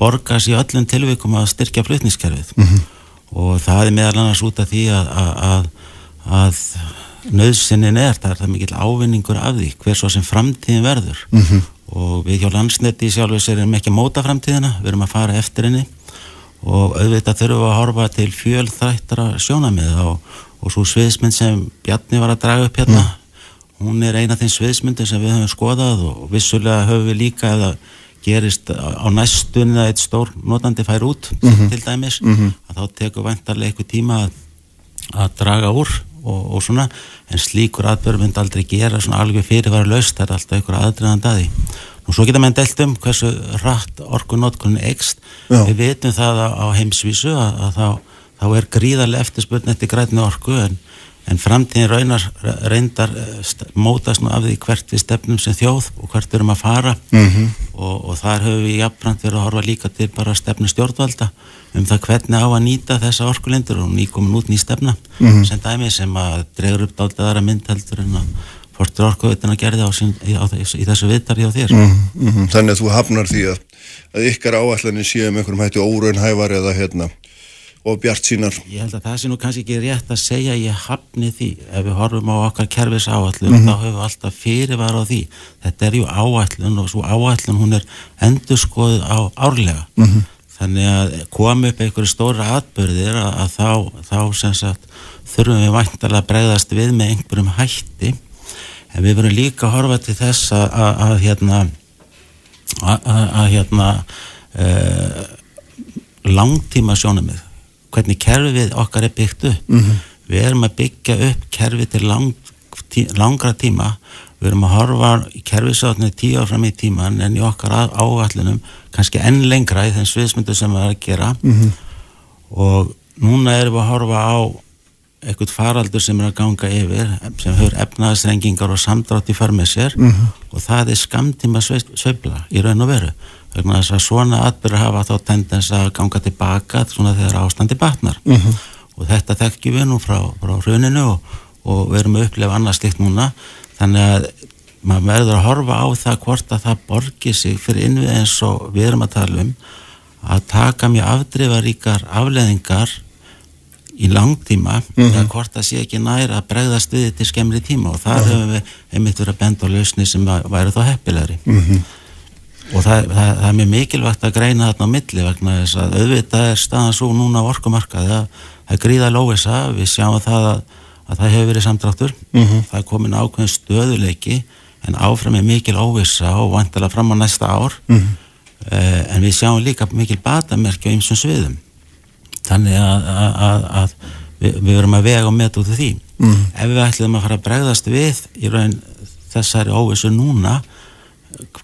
borgast í öllum tilvikum að styrkja flutniskerfið mm -hmm. og það er meðal annars út af því að, að, að nöðsynnin er, það er það mikill ávinningur af því hver svo sem framtíðin verður mm -hmm. og við hjá landsneti sjálfur erum ekki að móta framtíðina, við erum að fara eftir henni og auðvitað þurfum að horfa til fjölþrættara sjónamið og, og svo sviðsmynd sem Bjarni var að draga upp hérna mm hún er eina af þeim sviðsmyndin sem við höfum skoðað og vissulega höfum við líka að það gerist á næstunni að eitt stór notandi fær út mm -hmm. til dæmis mm -hmm. að þá tekur vantarlega eitthvað tíma að, að draga úr og, og svona en slíkur aðbörð myndi aldrei gera svona alveg fyrirvara laust, það er alltaf einhver aðdreðan daði og svo geta menn delt um hversu rætt orkunótkunni ekst við veitum það á heimsvísu að, að þá, þá er gríðarlega eftirspurn eftir grætni orku en en framtíðin raunar reyndar eh, mótast nú af því hvert við stefnum sem þjóð og hvert við erum að fara mm -hmm. og, og þar höfum við jafnbrand verið að horfa líka til bara stefnu stjórnvalda um það hvernig á að nýta þessa orkulindur og nýkomin út ný stefna mm -hmm. sem dæmi sem að dregur upp dáltaðara myndheldur en að fortur orkuvitina gerði á, sín, í, á í þessu viðtari á þér mm -hmm. Þannig að þú hafnar því að, að ykkar áallanir séu um einhverjum hætti óraunhævar eða hérna og bjart sínar. Ég held að það sé nú kannski ekki rétt að segja ég hafni því ef við horfum á okkar kerfis áallun mm -hmm. þá höfum við alltaf fyrirvar á því þetta er ju áallun og svo áallun hún er endur skoðið á árlega mm -hmm. þannig að koma upp einhverju stóra atbyrðir að, að þá, þá sem sagt þurfum við væntalega að bregðast við með einhverjum hætti en við verum líka að horfa til þess að, að, hérna að hérna uh, langtíma sjónumið hvernig kerfið okkar er byggt upp mm -hmm. við erum að byggja upp kerfið til lang, tí, langra tíma við erum að horfa í kerfisáttinu tíu áfram í tíman en í okkar áallunum kannski enn lengra í þeim sviðsmyndu sem við erum að gera mm -hmm. og núna erum við að horfa á eitthvað faraldur sem er að ganga yfir sem höfur efnaðsrengingar og samdrátt í förmið sér mm -hmm. og það er skamtíma sveifla í raun og veru vegna þess að svona atbyrður hafa þá tendens að ganga tilbaka svona þegar ástandi batnar mm -hmm. og þetta þekkjum við nú frá, frá rauninu og, og við erum að upplefa annars slikt núna þannig að maður verður að horfa á það hvort að það borgir sig fyrir innvið eins og við erum að tala um að taka mjög afdrifaríkar afleðingar í langtíma mm -hmm. eða hvort það sé ekki næra að bregðast við til skemmri tíma og það hefur við einmitt verið að benda á lausni sem væri þá heppilegri mm -hmm. Og það, það, það er mjög mikilvægt að greina þarna á milli vegna þess að auðvitað er staðan svo núna á orkumarkaði að það gríða lóisa, við sjáum það að, að það hefur verið samtráttur mm -hmm. það er komin ákveðin stöðuleiki en áfram er mikil óvisa og vantilega fram á næsta ár. Uh, en við sjáum líka mikil batamerki á ymsum sviðum. Þannig að, að, að við, við verum að vega og met út af því. Mm. ef við ætlum að fara að bregðast við í raun þessari óvissu núna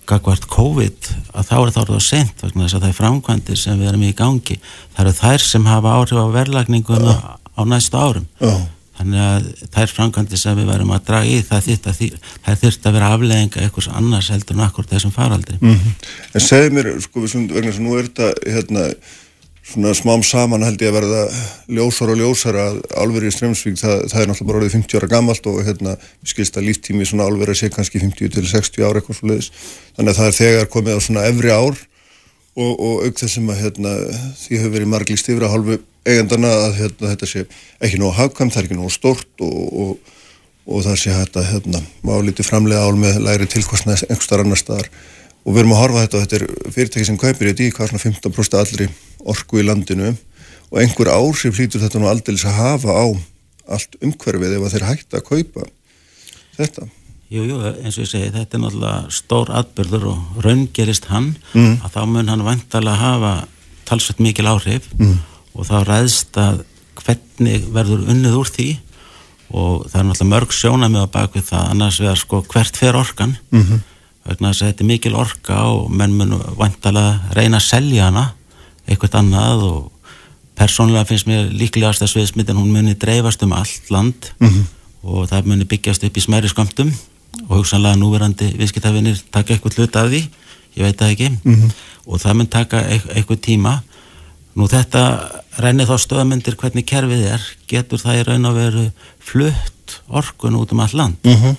kakvart COVID að þá er það orðið á sent vegna þess að það er framkvæmdir sem við erum í gangi það eru þær sem hafa áhrif á verðlagninguna uh. á næstu árum uh. þannig að þær framkvæmdir sem við verum að draga í það þýrt að, það þýrt að vera aflegginga eitthvað annars heldur en akkur þessum faraldri mm -hmm. En segð mér, sko við svona vegna sem nú er þetta hérna svona smám saman held ég að verða ljósar og ljósar að álverið Strömsvík það, það er náttúrulega bara orðið 50 ára gammalt og hérna skilst að líftími svona álverið sé kannski 50 til 60 ára eitthvað svo leiðis þannig að það er þegar komið á svona efri ár og, og auk þessum að hérna því hefur verið marglíst yfir að hálfu eigandana að hérna þetta sé ekki nógu hafkvæm, það er ekki nógu stort og, og, og það sé hægt að hérna má lítið framlega ál með læri tilkostna einhverstar annar staðar og við erum að horfa þetta og þetta er fyrirtæki sem kaupir þetta í hvað svona 15% allri orku í landinu og einhver ársif hlýtur þetta nú aldrei að hafa á allt umhverfið ef þeir hægt að kaupa þetta. Jú, jú, eins og ég segi, þetta er náttúrulega stór atbyrður og raungerist hann mm. að þá mun hann vantalega hafa talsveit mikil áhrif mm. og þá ræðst að hvernig verður unnið úr því og það er náttúrulega mörg sjónamið á bakvið það annars vegar sko hvert fer orkan mm -hmm. Vegna þess að þetta er mikil orka og menn mun vantalega reyna að selja hana eitthvað annað og persónulega finnst mér líklegast að sviðsmyndin hún muni dreifast um allt land mm -hmm. og það muni byggjast upp í smæri skamtum og hugsanlega núverandi viðskiptafinir taka eitthvað hlut af því ég veit það ekki mm -hmm. og það mun taka eitthvað tíma nú þetta reynir þá stöðmyndir hvernig kerfið er getur það í raun að veru flutt orkun út um all land mm -hmm.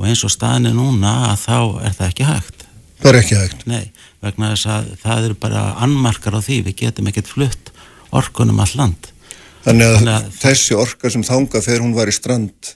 Og eins og staðinu núna að þá er það ekki hægt. Það er ekki hægt. Nei vegna þess að það eru bara annmarkar á því, við getum ekkert flutt orkunum all land. Þannig að, Þannig að þessi orka sem þánga þegar hún var í strand.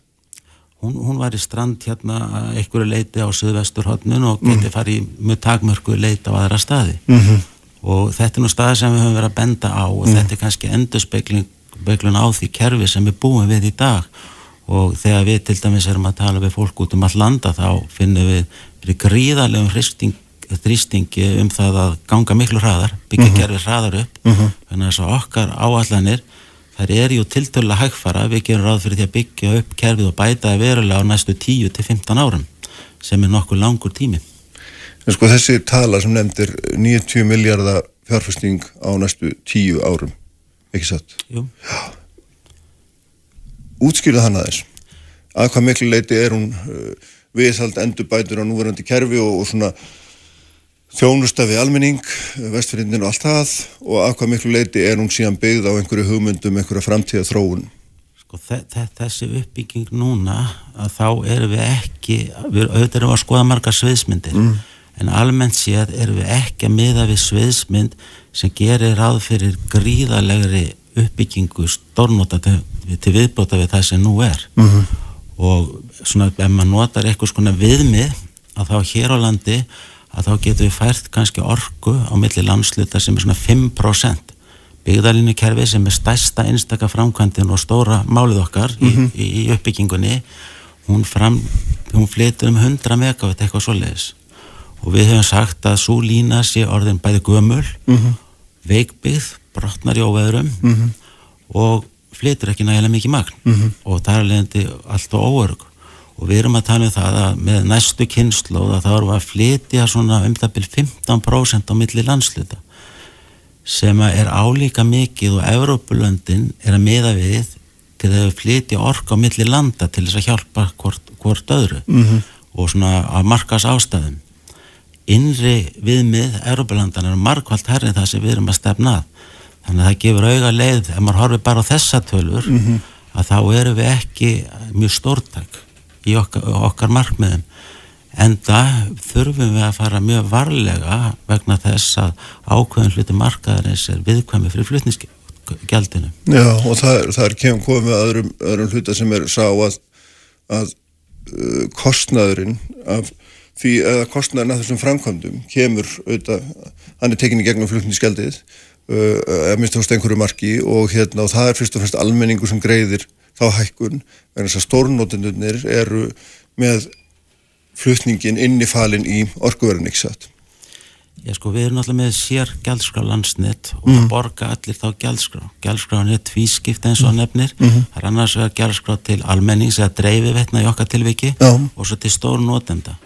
Hún, hún var í strand hérna einhverju leiti á Suðvesturhóttnun og geti mm. farið með takmörku leiti á aðra staði. Mm -hmm. og þetta er nú staði sem við höfum verið að benda á og mm. þetta er kannski endurspeglun á því kerfi sem við búum við í dag. og þegar við til dæmis erum að tala við fólk út um all landa þá finnum við gríðarlegum hristing þrýstingi um það að ganga miklu hraðar, byggja mm -hmm. gerfi hraðar upp mm -hmm. þannig að að okkar áallanir þær er ju tiltölu að hægfara við gerum ráð fyrir því að byggja upp kerfið og bæta verulega á næstu 10-15 árum sem er nokkuð langur tími En sko þessi tala sem nefndir 90 miljardar fjárfæsting á næstu 10 árum ekki satt? Jú Útskýrða hann aðeins að hvað miklu leiti er hún uh, viðhald endurbætur á núverandi kerfi og, og svona þjónusta við almenning, vestfyrindin og allt það og af hvað miklu leiti er hún síðan byggð á einhverju hugmyndum, einhverju framtíða þróun? Sko þessi uppbygging núna að þá erum við ekki, við auðvitað erum að skoða margar sviðsmyndir mm. en almennt séð erum við ekki að miða við sviðsmynd sem gerir ráð fyrir gríðalegri uppbyggingu stórnóta til, til viðbóta við það sem nú er mm -hmm. og svona ef maður notar eitthvað svona viðmið að þá hér á landi að þá getum við fært kannski orgu á milli landsluta sem er svona 5% byggðalínu kerfi sem er stærsta einstakka framkvæmdinn og stóra málið okkar mm -hmm. í, í uppbyggingunni hún, fram, hún flytur um 100 megawatt eitthvað svoleiðis og við hefum sagt að svo lína sé orðin bæði gömul mm -hmm. veikbyggð, brotnar í óveðurum mm -hmm. og flytur ekki nægilega mikið magn mhm. og það er leðandi allt og óörg og við erum að tala um það að með næstu kynnslóð að þá erum við að flytja svona um það byrj 15% á milli landsluta sem er álíka mikið og Evrópulöndin er að miða við til að flytja orka á milli landa til þess að hjálpa hvort, hvort öðru mm -hmm. og svona að markas ástæðum innri viðmið Európa-landan er markvælt herrið það sem við erum að stefna þannig að það gefur auga leið ef maður horfið bara á þessa tölur mm -hmm. að þá erum við ekki mjög stórtak í okkar, okkar markmiðum en það þurfum við að fara mjög varlega vegna þess að ákveðin hluti markaðarins er viðkvæmi fyrir flutningsgjaldinu Já og það, það er kemur komið öðrum, öðrum hluta sem er sá að, að uh, kostnaðurinn af því að kostnæðin að þessum framkvæmdum kemur auðvitað, hann er tekinni gegnum flutningsgjaldið að mista hos einhverju marki og hérna og það er fyrst og fremst almenningu sem greiðir þá hækkun, vegna þess að stórnótendunir eru með flutningin innifalin í orkuverðin ekki satt. Já sko við erum alltaf með sér gældskrá landsnett og mm. það borga allir þá gældskrá. Gældskrán er tvískipt eins og nefnir, mm -hmm. það er annars vegar gældskrá til almennings eða dreifi veitna í okkar tilviki Já. og svo til stórn notenda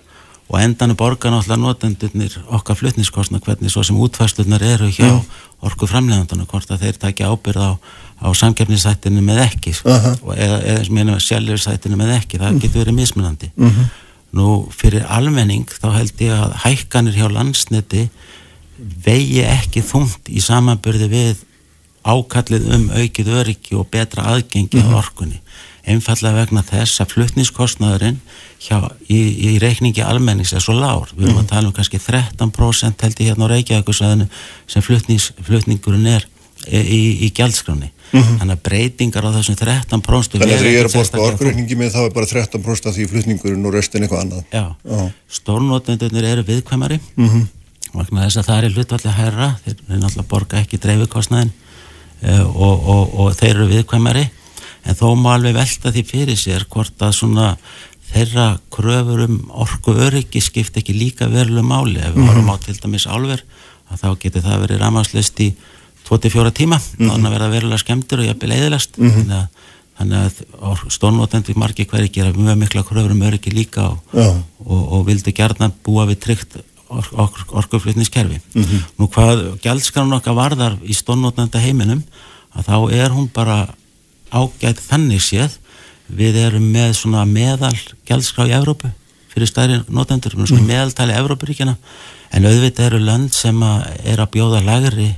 og endan er borgan alltaf notendurnir okkar fluttniskostna hvernig svo sem útfæslunar eru hjá mm. orku framlegandana hvort að þeir takja ábyrð á, á samkeppnisættinu með ekki uh -huh. eða, eða sem nefnir sjálfsættinu með ekki það mm. getur verið mismunandi mm -hmm. nú fyrir almenning þá held ég að hækkanir hjá landsneti vegi ekki þungt í samanbyrði við ákallið um aukið öryggi og betra aðgengi á orkunni einfallega vegna þess að fluttniskostnaðurinn hjá, í, í reikningi almennings er svo lár. Við erum að tala um kannski 13% held ég hérna á Reykjavíkusæðinu sem fluttningurinn er í, í, í gjaldskráni. Mm -hmm. Þannig að breytingar á þessum 13% Þannig að þegar ég er að borta orkurreikningi með þá er bara 13% af því fluttningurinn og restin eitthvað annað. Já, stórnótendunir eru viðkvæmari mm -hmm. vegna þess að það er hlutvallega herra, þeir náttúrulega borga ekki dreifikostnaðin uh, og, og, og þeir eru viðkvæmari en þó má alveg velta því fyrir sér hvort að svona þeirra kröfur um orku öryggi skipt ekki líka veruleg máli ef við mm. vorum á til dæmis álver að þá getur það verið ramhanslist í 24 tíma, mm. þannig að verða verulega skemmtur og jafnvel eðilast mm. þannig að, að stónvotendi margi hverju gera mjög mikla kröfur um öryggi líka og, og, og vildi gerna búa við tryggt or, or, orkuflutniskerfi -hmm. nú hvað gældskanun okkar varðar í stónvotenda heiminum að þá er hún bara ágætt þannig séð við erum með svona meðal gældskrá í Evrópu fyrir stærri notendur, mm. meðaltali Evrópuríkjana en auðvitað eru land sem að er að bjóða lagri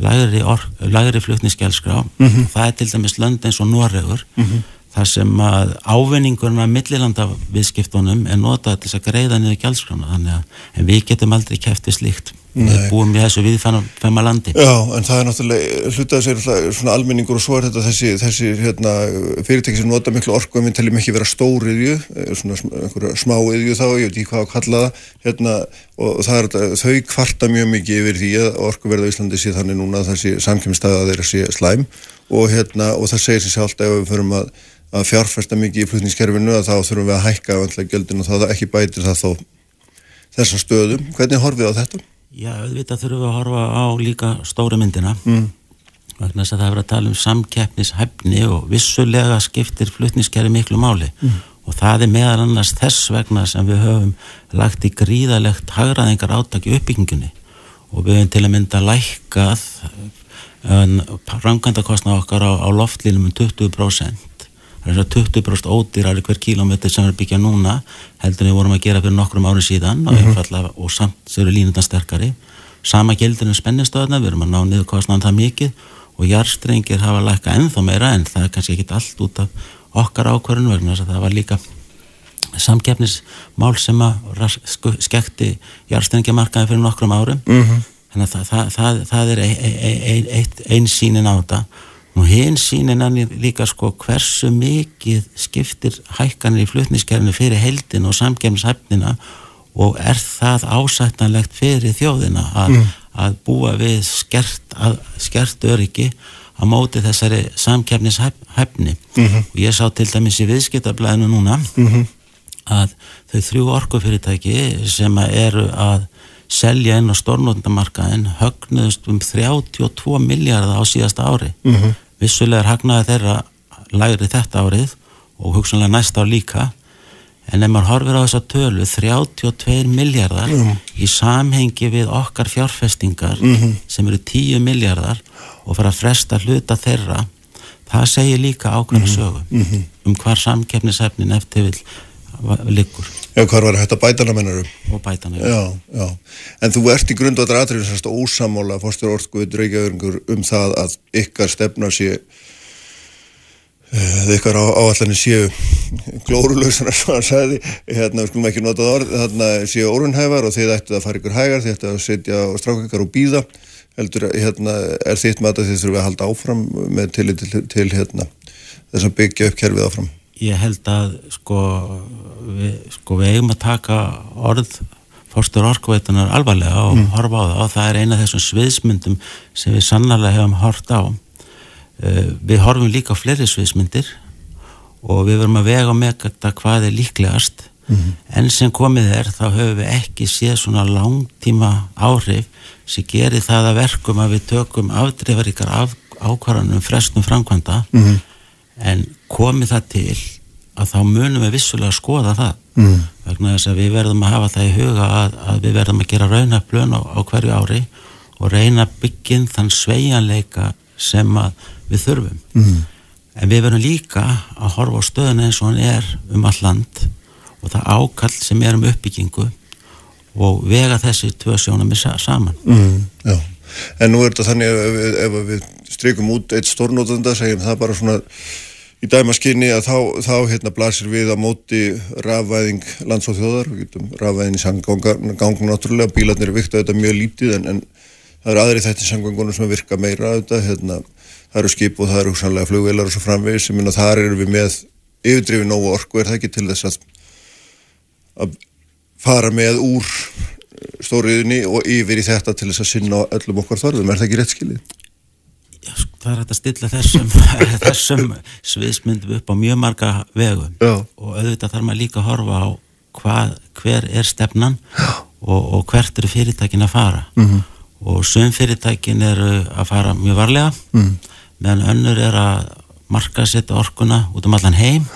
lagri, lagri flutnisgældskrá mm -hmm. það er til dæmis land eins og Noregur mm -hmm. Þar sem að ávinningurna millilanda viðskiptunum er notað til að greiða niður gældskrána þannig að við getum aldrei kæftið slíkt. Við búum í þessu viðfæma landi. Já, en það er náttúrulega hlutað sér svona almenningur og svo er þetta þessi, þessi hérna, fyrirtæki sem nota miklu orku en við teljum ekki vera stóriðju eh, svona smáiðju þá, ég veit ekki hvað að kalla það hérna, og það er þau kvarta mjög mikið yfir því að orkuverða í Íslandi sé þannig núna þessi samkjömmstæða þeirra sé slæm og, hérna, og það segir sér sjálft ef við förum að, að fjárfesta mikið í flutningskerfinu að þá þurfum við að hækka gjöldin og það ekki bætir það þó þessa stöðum. Hvernig horfið á þetta? Já, auðvitað þurfum við að horfa á líka stóra myndina mm. vegna þess að það er að tala um samkeppnishæfni og vissulega skiptir flutniskerri miklu máli mm. og það er meðal annars þess vegna sem við höfum lagt í gríðalegt hagraðingar átaki uppbyggingunni og við höfum til að mynda lækkað rangandakostna okkar á, á loftlínum um 20% það er að 20% ódýrar hver kílómetri sem við byggja núna heldur við vorum að gera fyrir nokkrum árið síðan mm -hmm. og, og samt eru línundan sterkari sama gildir um spennistöðuna við erum að ná niður kostnaðan það mikið og jarstrengir hafa lækka ennþá meira en það er kannski ekki allt út af okkar ákvarðun vegna þess að það var líka samkeppnismál sem að skekti jarstrengjamarkaði fyrir nokkrum árum mm -hmm. þannig að það, það, það, það er ein, ein, ein, einn sínin á þetta Nú hinn sínir hann líka sko hversu mikið skiptir hækkanir í flutniskerfinu fyrir heldin og samgefnishæfnina og er það ásættanlegt fyrir þjóðina að, mm. að búa við skert, að, skert öryggi á móti þessari samgefnishæfni mm -hmm. og ég sá til dæmis í viðskiptablaðinu núna mm -hmm. að þau þrjú orkufyrirtæki sem eru að selja inn á stórnóttandamarkaðin högnuðust um 32 miljardar á síðasta ári mm -hmm. vissulega er hagnaði þeirra læri þetta árið og hugsanlega næsta ár líka en ef maður horfir á þessa tölu 32 miljardar mm -hmm. í samhengi við okkar fjárfestingar mm -hmm. sem eru 10 miljardar og fara að fresta hluta þeirra það segir líka ákveðna mhm. sögu mm -hmm. um hvar samkeppnisefnin eftir vil liggur Já, hvar var þetta bætana mennarum? Og bætana, já. já, já. En þú ert í grundvættar aðrið sérst ósamála fórstur orðskuvið Reykjavíkur um það að ykkar stefna sé eða ykkar á, áallanir séu glórulösar sem hann sagði hérna, við skulum ekki nota það orð hérna, séu orðunhæfar og þið ættu að fara ykkur hægar þið ættu að setja og stráka ykkar og býða heldur, hérna, er þitt með að þið þurfum að halda áfram með til, til, til hérna, þess að byggja upp kerfið áfram Ég held að sko við, sko, við eigum að taka orð fórstur orkuveitunar alvarlega og mm. horfa á það. Og það er eina af þessum sviðsmyndum sem við sannarlega hefum hort á. Eh, við horfum líka á fleiri sviðsmyndir og við verum að vega með þetta hvað er líklegast. Mm en sem komið er þá höfum við ekki séð svona langtíma áhrif sem gerir það að verkum að við tökum afdreifaríkar af, ákvarðanum frestum framkvæmda. Mm en komið það til að þá munum við vissulega að skoða það. Mm. Vegna þess að við verðum að hafa það í huga að, að við verðum að gera raunaflun á, á hverju ári og reyna bygginn þann sveianleika sem við þurfum. Mm. en við verðum líka að horfa á stöðun eins og hann er um all land og það ákall sem er um uppbyggingu og vega þessi tvö sjónum saman. Mm, En nú er þetta þannig ef, ef, ef við strykum út eitt stórnótanda segjum það bara svona í dæmaskinni að þá, þá hérna blasir við að móti rafvæðing lands og þjóðar, við getum rafvæðin í sanggangun náttúrulega, bílarnir er vikt að þetta mjög lítið en, en það eru aðri þetta sanggangunum sem virka meira að þetta, hérna. Það eru skip og það eru sannlega flugvelar og svo framvegis. Sem minna þar eru við með yfirdrifi nógu orku er það ekki til þess að, að fara með úr stóriðinni og yfir í þetta til þess að sinna öllum okkar þorðum, er það ekki rétt skilið? Það er hægt að stilla þessum, þessum sviðsmyndum upp á mjög marga vegum Já. og auðvitað þarf maður líka að horfa á hvað, hver er stefnan og, og hvert eru fyrirtækin að fara. Mm -hmm. og sögum fyrirtækin eru að fara mjög varlega mm meðan önnur er að marka setja orkuna út um allan heim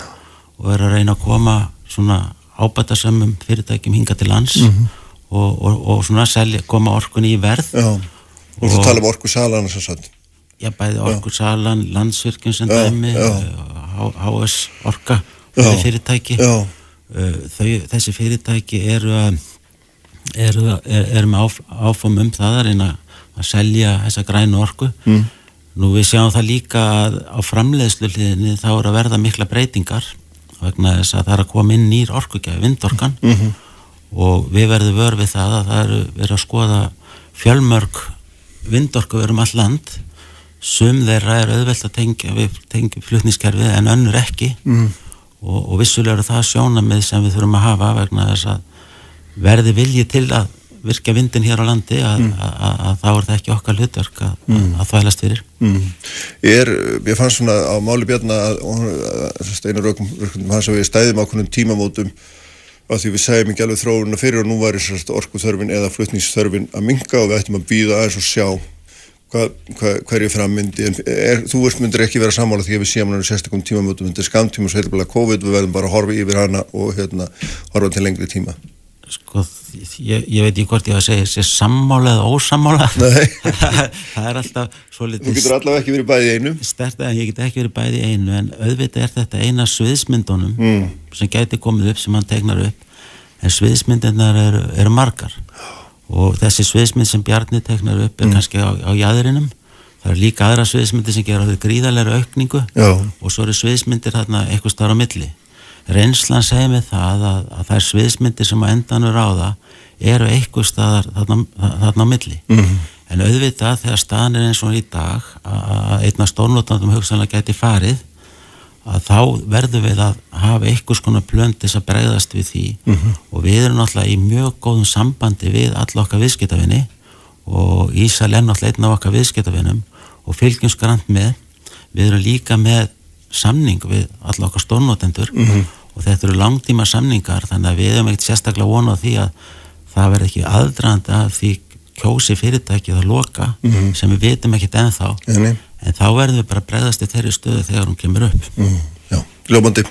og er að reyna að koma svona ábætasömmum fyrirtækjum hinga til lands mm -hmm. og, og, og svona selja, koma orkunni í verð. Já, og þú tala um orkusalan þess að Já, bæði orkusalan, landsvirkjum sem já, dæmi HS Orka fyrirtæki. Já. Þau, þessi fyrirtæki eru að eru, er, er með áf, áfum um það að reyna að selja þessa grænu orku. Mm. Nú við sjáum það líka að á framleiðslu hliðinni þá er að verða mikla breytingar vegna þess að það er að koma inn nýr orkugjafi, vindorkan. Mm -hmm. og við verðum vörfið það að það eru verið að skoða fjölmörg vindorku verum all land sum þeirra er auðvelt að tengja við tengjum flutniskerfið en önnur ekki mm. og, og vissulega eru það sjónamið sem við þurfum að hafa vegna þess að verði vilji til að virka vindin hér á landi að, mm. að, að, að þá er það ekki okkar hlutverk að mm. þvælast fyrir mm. er, Ég fannst svona á máli björna að steinar rökum hans að við stæðum ákveðnum tímamótum að því við segjum ekki alveg þróununa fyrir og nú var orkuþörfin eða flutningsþörfin að minga og við ættum að býða aðeins og sjá hva, hva, hverju frammyndi en er, þú veist myndir ekki vera samála því að við séum hann sérstakum tímamótum, þetta er skamtíma og bara COVID, við verðum bara að horfa yfir hana og hérna horfa til lengri tíma. Sko, ég, ég veit ekki hvort ég var að segja þessi sammála eða ósammála. Það er alltaf svo litið Þú getur allavega ekki verið bæði í einu. Sterta, Ég get ekki verið bæði í einu en auðvitað er þetta eina sviðsmyndunum mm. sem gæti komið upp sem hann tegnar upp en sviðsmyndunar eru, eru margar og þessi sviðsmynd sem Bjarni tegnar upp er mm. kannski á, á jæðurinnum það eru líka aðra sviðsmyndir sem gera gríðarlega aukningu. Já. og svo eru sviðsmyndir hérna eitthvað starf á milli. Reynslan segir mig það að, að það er sviðsmyndir sem að endanur á það eru eitthvað staðar þarna, þarna á milli. Mm. En auðvitað þegar staðan er eins og í dag að einna stórnótandum hugsanlega geti farið að þá verður við að hafa einhvers konar plöndis að bregðast við því mm -hmm. og við erum náttúrulega í mjög góðum sambandi við alla okkar viðskiptafinni og Ísal er náttúrulega einn af okkar viðskiptafinnum og fylgjumsgrant með við erum líka með samning við alla okkar stórnótendur mm -hmm. og þetta eru langtíma samningar þannig að við hefum ekkert sérstaklega vonað því að það verði ekki aðdraðandi að því kjósi fyrirtækið að loka mm -hmm. sem við vitum ekkert ennþá Enni. En þá verðum við bara bregðast í þeirri stöðu þegar hún kemur upp mm. Já, ljómandi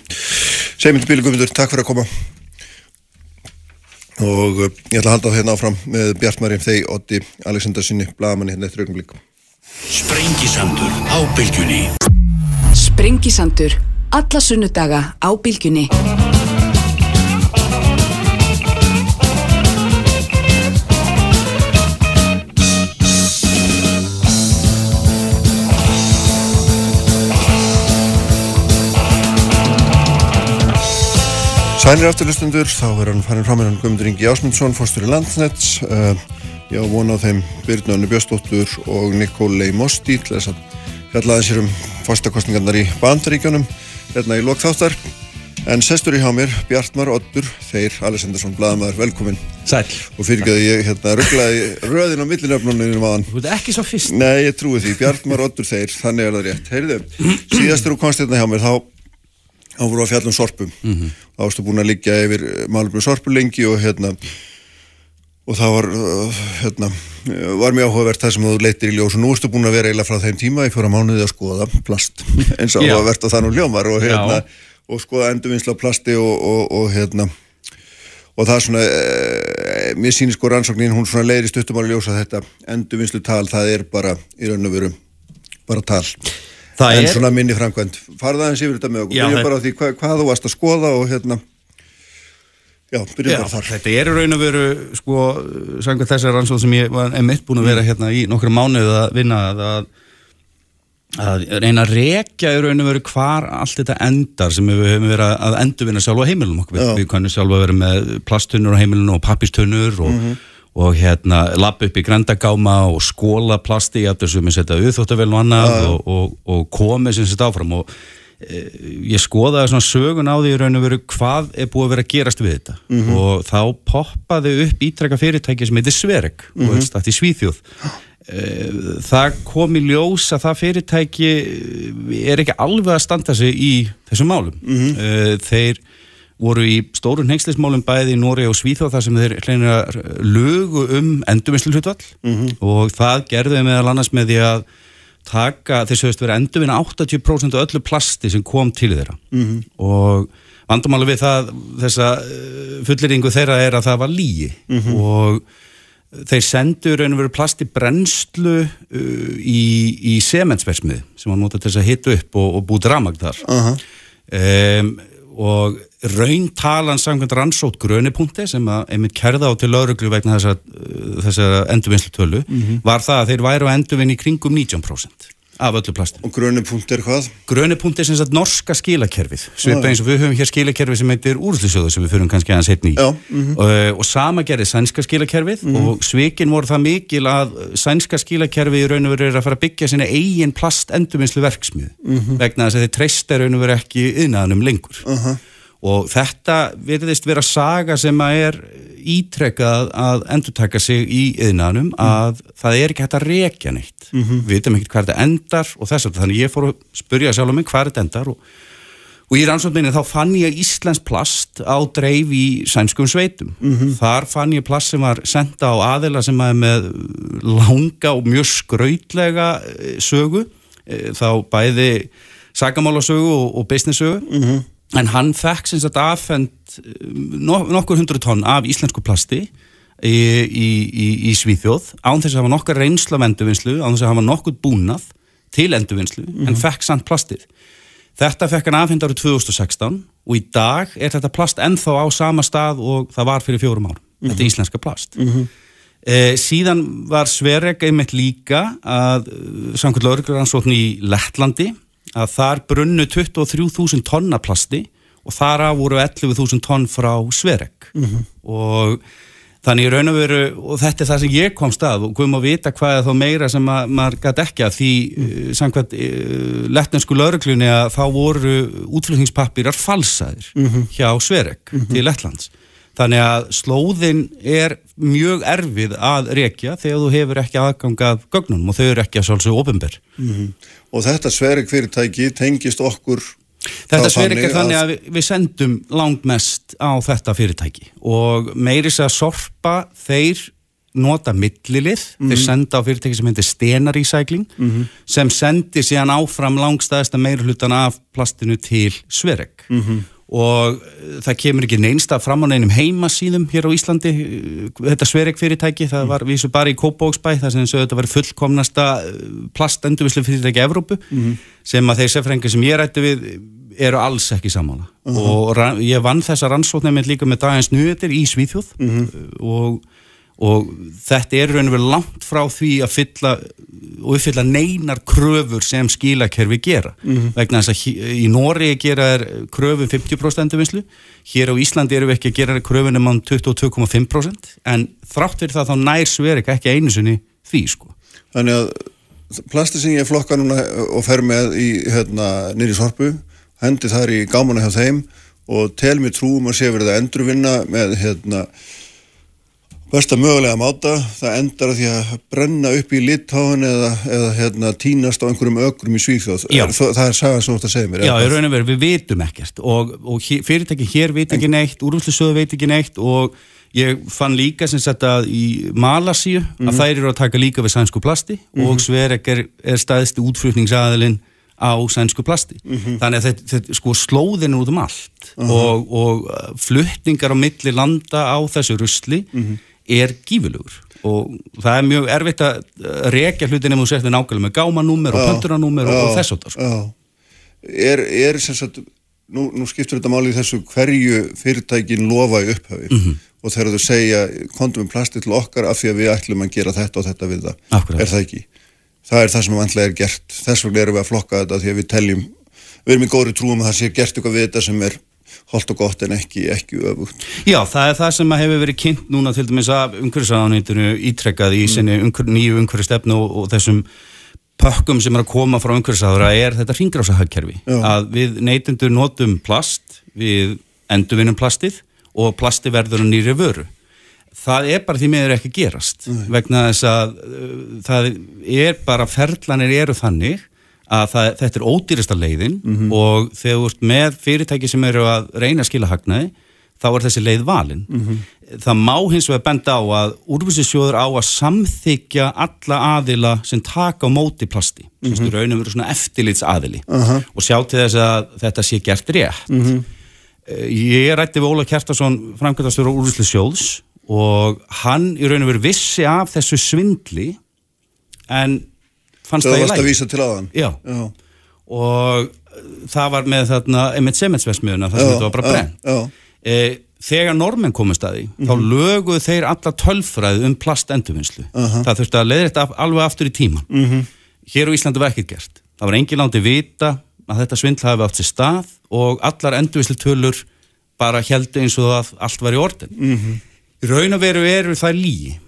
Seymund Bílugumundur, takk fyrir að koma og uh, ég ætla að halda það hérna áfram með Bjartmarinn þegar Otti Aleksandarsinni, blagamanni hérna eftir augnumlík Sprengisandur á bylgjunni Sprengisandur. Alla sunnudaga á bylgjunni. Sænir afturlustundur, þá er hann farin fram með hann Guðmundur Ingi Ásmundsson, fórstur í Landnets. Uh, ég á vona á þeim Byrnöðinu Björnstóttur og Nikólei Mosti til þess að fjallaði sér um fórstakostningarnar í bandaríkjónum hérna í lokþáttar. En sestur í hjá mér, Bjartmar Ottur, þeir Alessandarsson, bladamæður, velkomin. Sæl. Og fyrirgeði ég hérna rugglaði röðin á millinöfnunum aðan. Þú ert ekki svo fyrst. Nei, ég trúi því. Bjartmar Ottur þeir, þá voru að fjallum sorpum mm -hmm. þá varstu búin að liggja yfir málum sorpu lengi og hérna og það var hérna, var mjög áhugavert það sem þú leytir í ljós. Og nú erstu búin að vera eiginlega frá þeim tíma í fjóra mánuði að skoða plast. Eins og að það nú ljómar og, hérna, og skoða endurvinnsla plasti og, og, og hérna og það er svona e, mér sýnir sko rannsóknin, hún svona leiðir í stuttum að ljósa þetta endurvinnslu tal, það er bara í raun og veru bara tal Það en er... svona minni framkvæmt farða aðeins yfir þetta með okkur. Byrja bara á því hvað, hvað þú varst að skoða og hérna já, byrja bara þar. Þetta er raun og veru sko, sanga þessar rannsóð sem ég var emitt búin að vera hérna í nokkru mánuð að vinna að, að reyna að rekja í raun og veru hvar allt þetta endar sem við höfum verið að endurvinna sjálf á heimilum okkur, við, við kannum sjálf að vera með plasttunnur á heimilinu og pappistunnur og mm -hmm og hérna lapp upp í grandagáma og skóla plasti í aftur sem er setjað auðvóttavel og annað ja. og, og, og komið sem setjað áfram og e, ég skoðaði svona sögun á því í raun og veru hvað er búið að vera að gerast við þetta mm -hmm. og þá poppaði upp ítrekka fyrirtæki sem heitir Sverek mm -hmm. og þetta mhm. í Svíþjóð e, það kom í ljós að það fyrirtæki er ekki alveg að standa sig í þessum málum mm -hmm. þeir voru í stórun hengslismálum bæði í Nóri og Svíþjóð þar sem þeir hleinir að lögu um endurvinnslu hlutvall mm -hmm. og það gerði meðal annars með því að taka, að það verið endurvinna 80% af öllu plasti sem kom til þeirra mm -hmm. og vandamáli við það, þessa eh, fulliringu þeirra er að það var líi mm -hmm. og þeir sendur og veru plasti brennslu uh, í, í sementsversmið sem var notað til þess að hitta upp og, og búið ramag þar -huh. um, og rauntalan samkvæmt rannsótt grönipunkti sem að einmitt kerða á til lauruglu vegna þessa, þessa endurvinnslu tölu mm -hmm. var það að þeir væru að endurvinni í kringum 19% af öllu plastin. Og grönipunkt er hvað? Grönipunkt er sem sagt norska skilakerfið svipað eins og við höfum hér skilakerfið sem heitir úrlýsjóðu sem við fyrir kannski aðeins heitni í mm -hmm. og, og sama gerir sænska skilakerfið mm -hmm. og svikin voru það mikil að sænska skilakerfið í raun og veru er að fara að byggja sína eigin plast endurvinnslu verksmið mhm. vegna þess að þeir treysta raun og veru ekki yðnaðanum lengur. -huh og þetta verðist vera saga sem að er ítrekkað að endur taka sig í yðnanum mm. að mm. það er ekki hægt að rekja neitt mm -hmm. við veitum ekkert hvað þetta endar og þess að þannig ég fór að spurja sjálf um mig hvað þetta endar og, og í rannsókninni þá fann ég Íslands plast á dreif í sænskum sveitum mm -hmm. þar fann ég plast sem var senda á aðila sem er með langa og mjög skrautlega eh, sögu eh, þá bæði sagamálasögu og, og business sögu -hmm en hann fekk sem sagt aðfend eh, nokkur hundru tonn af íslensku plasti í, í, í, í Svíþjóð án þess að hafa nokkur reynsla af endurvinnslu, án þess að hafa nokkur búnað til endurvinnslu, mm -hmm. en fekk samt plastið. Þetta fekk hann aðfend árið 2016 og í dag er þetta plast ennþá á sama stað og það var fyrir fjórum árum. Mm -hmm. Þetta er íslenska plast. Mm -hmm. eh, síðan var Sverek einmitt líka að eh, samkvæmt lauruglansókn í Lettlandi að þar brunnu 23.000 tonna plasti og þar af voru 11.000 tonn frá Sverek mm -hmm. og þannig raun og veru og þetta er það sem ég kom stað og komum að vita hvað er þá meira sem að, maður gæti ekki að því mm. samkvæmt uh, lettnensku lauruglunni að þá voru útflutningspappirar falsaðir mm -hmm. hjá Sverek -hmm. til Lettlands Þannig að slóðin er mjög erfið að rekja þegar þú hefur ekki aðgangað gögnunum og þau eru ekki að svolítið ofinber. Mm -hmm. Og þetta sverik fyrirtæki tengist okkur? Þetta sverik er þannig að, við sendum langt mest á þetta fyrirtæki og meiris að sorpa þeir nota millilið, mm -hmm. þeir mhm. senda á fyrirtæki sem heitir stenarísækling mm -hmm. sem sendir síðan áfram langstæðista meirhlutan af plastinu til sverik. -hmm og það kemur ekki neinsta fram á neinum heimasíðum hér á Íslandi þetta Sverek fyrirtæki, það var vísu bara í Kópavóksbæ, það sem þetta var fullkomnasta plastendurvislu fyrirtæki Evrópu, mm -hmm. sem að þeir sefrengi sem ég rætti við eru alls ekki samála uh -huh. og ég vann þessa rannsóknum líka með dagins nýðir í Svíþjóð uh mhm. -huh. og og þetta er raun og verið langt frá því að fylla og uppfylla neinar kröfur sem skilakerfi gera. Mm -hmm. vegna þess að í Nóri gera er kröfum 50% endurvinnslu. Hér á Íslandi eru við ekki að gera kröfunum á 22,5% en þrátt fyrir það þá nær Sverik ekki einu sinni því sko. Þannig að plasti sem ég flokka núna og fer með í hérna, nýri sorpu hendi þar í gámanu hjá þeim og tel mér trúum að sé verið að endurvinna með hérna besta mögulega máta, það endar að því að brenna upp í litáin eða, eða hérna, tínast á einhverjum ökrum í Svíþjóð, það, er sagan sem þú ætti að segja mér Já, í raun og veru, við vitum ekkert og, og fyrirtæki hér veit ekki neitt úrvöldsöðu veit ekki neitt og ég fann líka sem sagt að í Malasíu mm -hmm. að mhm. þær eru að taka líka við sænsku plasti mm -hmm. og Sverek er, er staðist útflutningsaðilinn á sænsku plasti mm -hmm. þannig að þetta, þetta sko slóðin út um allt og, og flutningar á milli landa á þessu rusli mhm er gífurlegur. Og það er mjög erfitt að rekja hlutin ef þú settir nákvæmlega með gámanúmer og pönturanúmer og, og þess og það sko. Er, er sem sagt nú, nú skiptur þetta máli í þessu hverju fyrirtækin lofa í upphafi. Mm -hmm. og þegar þú segja kondum við plasti til okkar af því að við ætlum að gera þetta og þetta við það, Akkurat. er það ekki? Það er það sem vantilega er gert. Þess vegna erum við að flokka þetta því að við teljum við erum í góðri trúum að það sé gert eitthvað við þetta sem er holdt og gott en ekki, ekki öfugt. Já, það er það sem hefur verið kynnt núna til dæmis af umhverfisáðanýttinu ítrekkað í mm. sinni umhver, nýju umhverfistefnu og, og þessum pökkum sem er að koma frá umhverfisáðara er þetta ringráðsahagkerfi. Að við neytundur notum plast, við endurvinnum plastið og plasti verður nýri vöru. Það er bara því meður ekki gerast Nei. vegna þess að uh, það er bara ferlanir eru þannig að það, þetta er ódýrista leiðin mm -hmm. og þegar þú ert með fyrirtæki sem eru að reyna að skila hagnaði þá er þessi leið valin mm -hmm. það má hins vegar benda á að úrvísisjóður á að samþykja alla aðila sem taka á móti plasti, mm -hmm. sem stu raunum verið svona eftirlits aðili -huh. og sjá til þess að þetta sé gert rétt mhm. eh, ég rætti við Óla Kjartason framkvæmtastur á úrvísisjóðs og hann í raunum verið vissi af þessu svindli en fannst það, það í læg. Það varst að vísa til aðan. Já. já, og það var með þarna, einmitt sementsvesmiðuna, það sem þetta var bara brent. E, þegar normen komist að því, mm -hmm. þá mhm. löguðu þeir alla tölfræði um plastendurvinnslu. Uh -huh. Það þurfti að leiða þetta alveg aftur í tíman. Mm -hmm. Hér á Íslandi var ekkert gert. Það var engin láti vita að þetta svindla hafi átt sér stað og allar endurvinnslu bara heldu eins og að allt var í orðin. Mm -hmm. Raun og veru eru það líi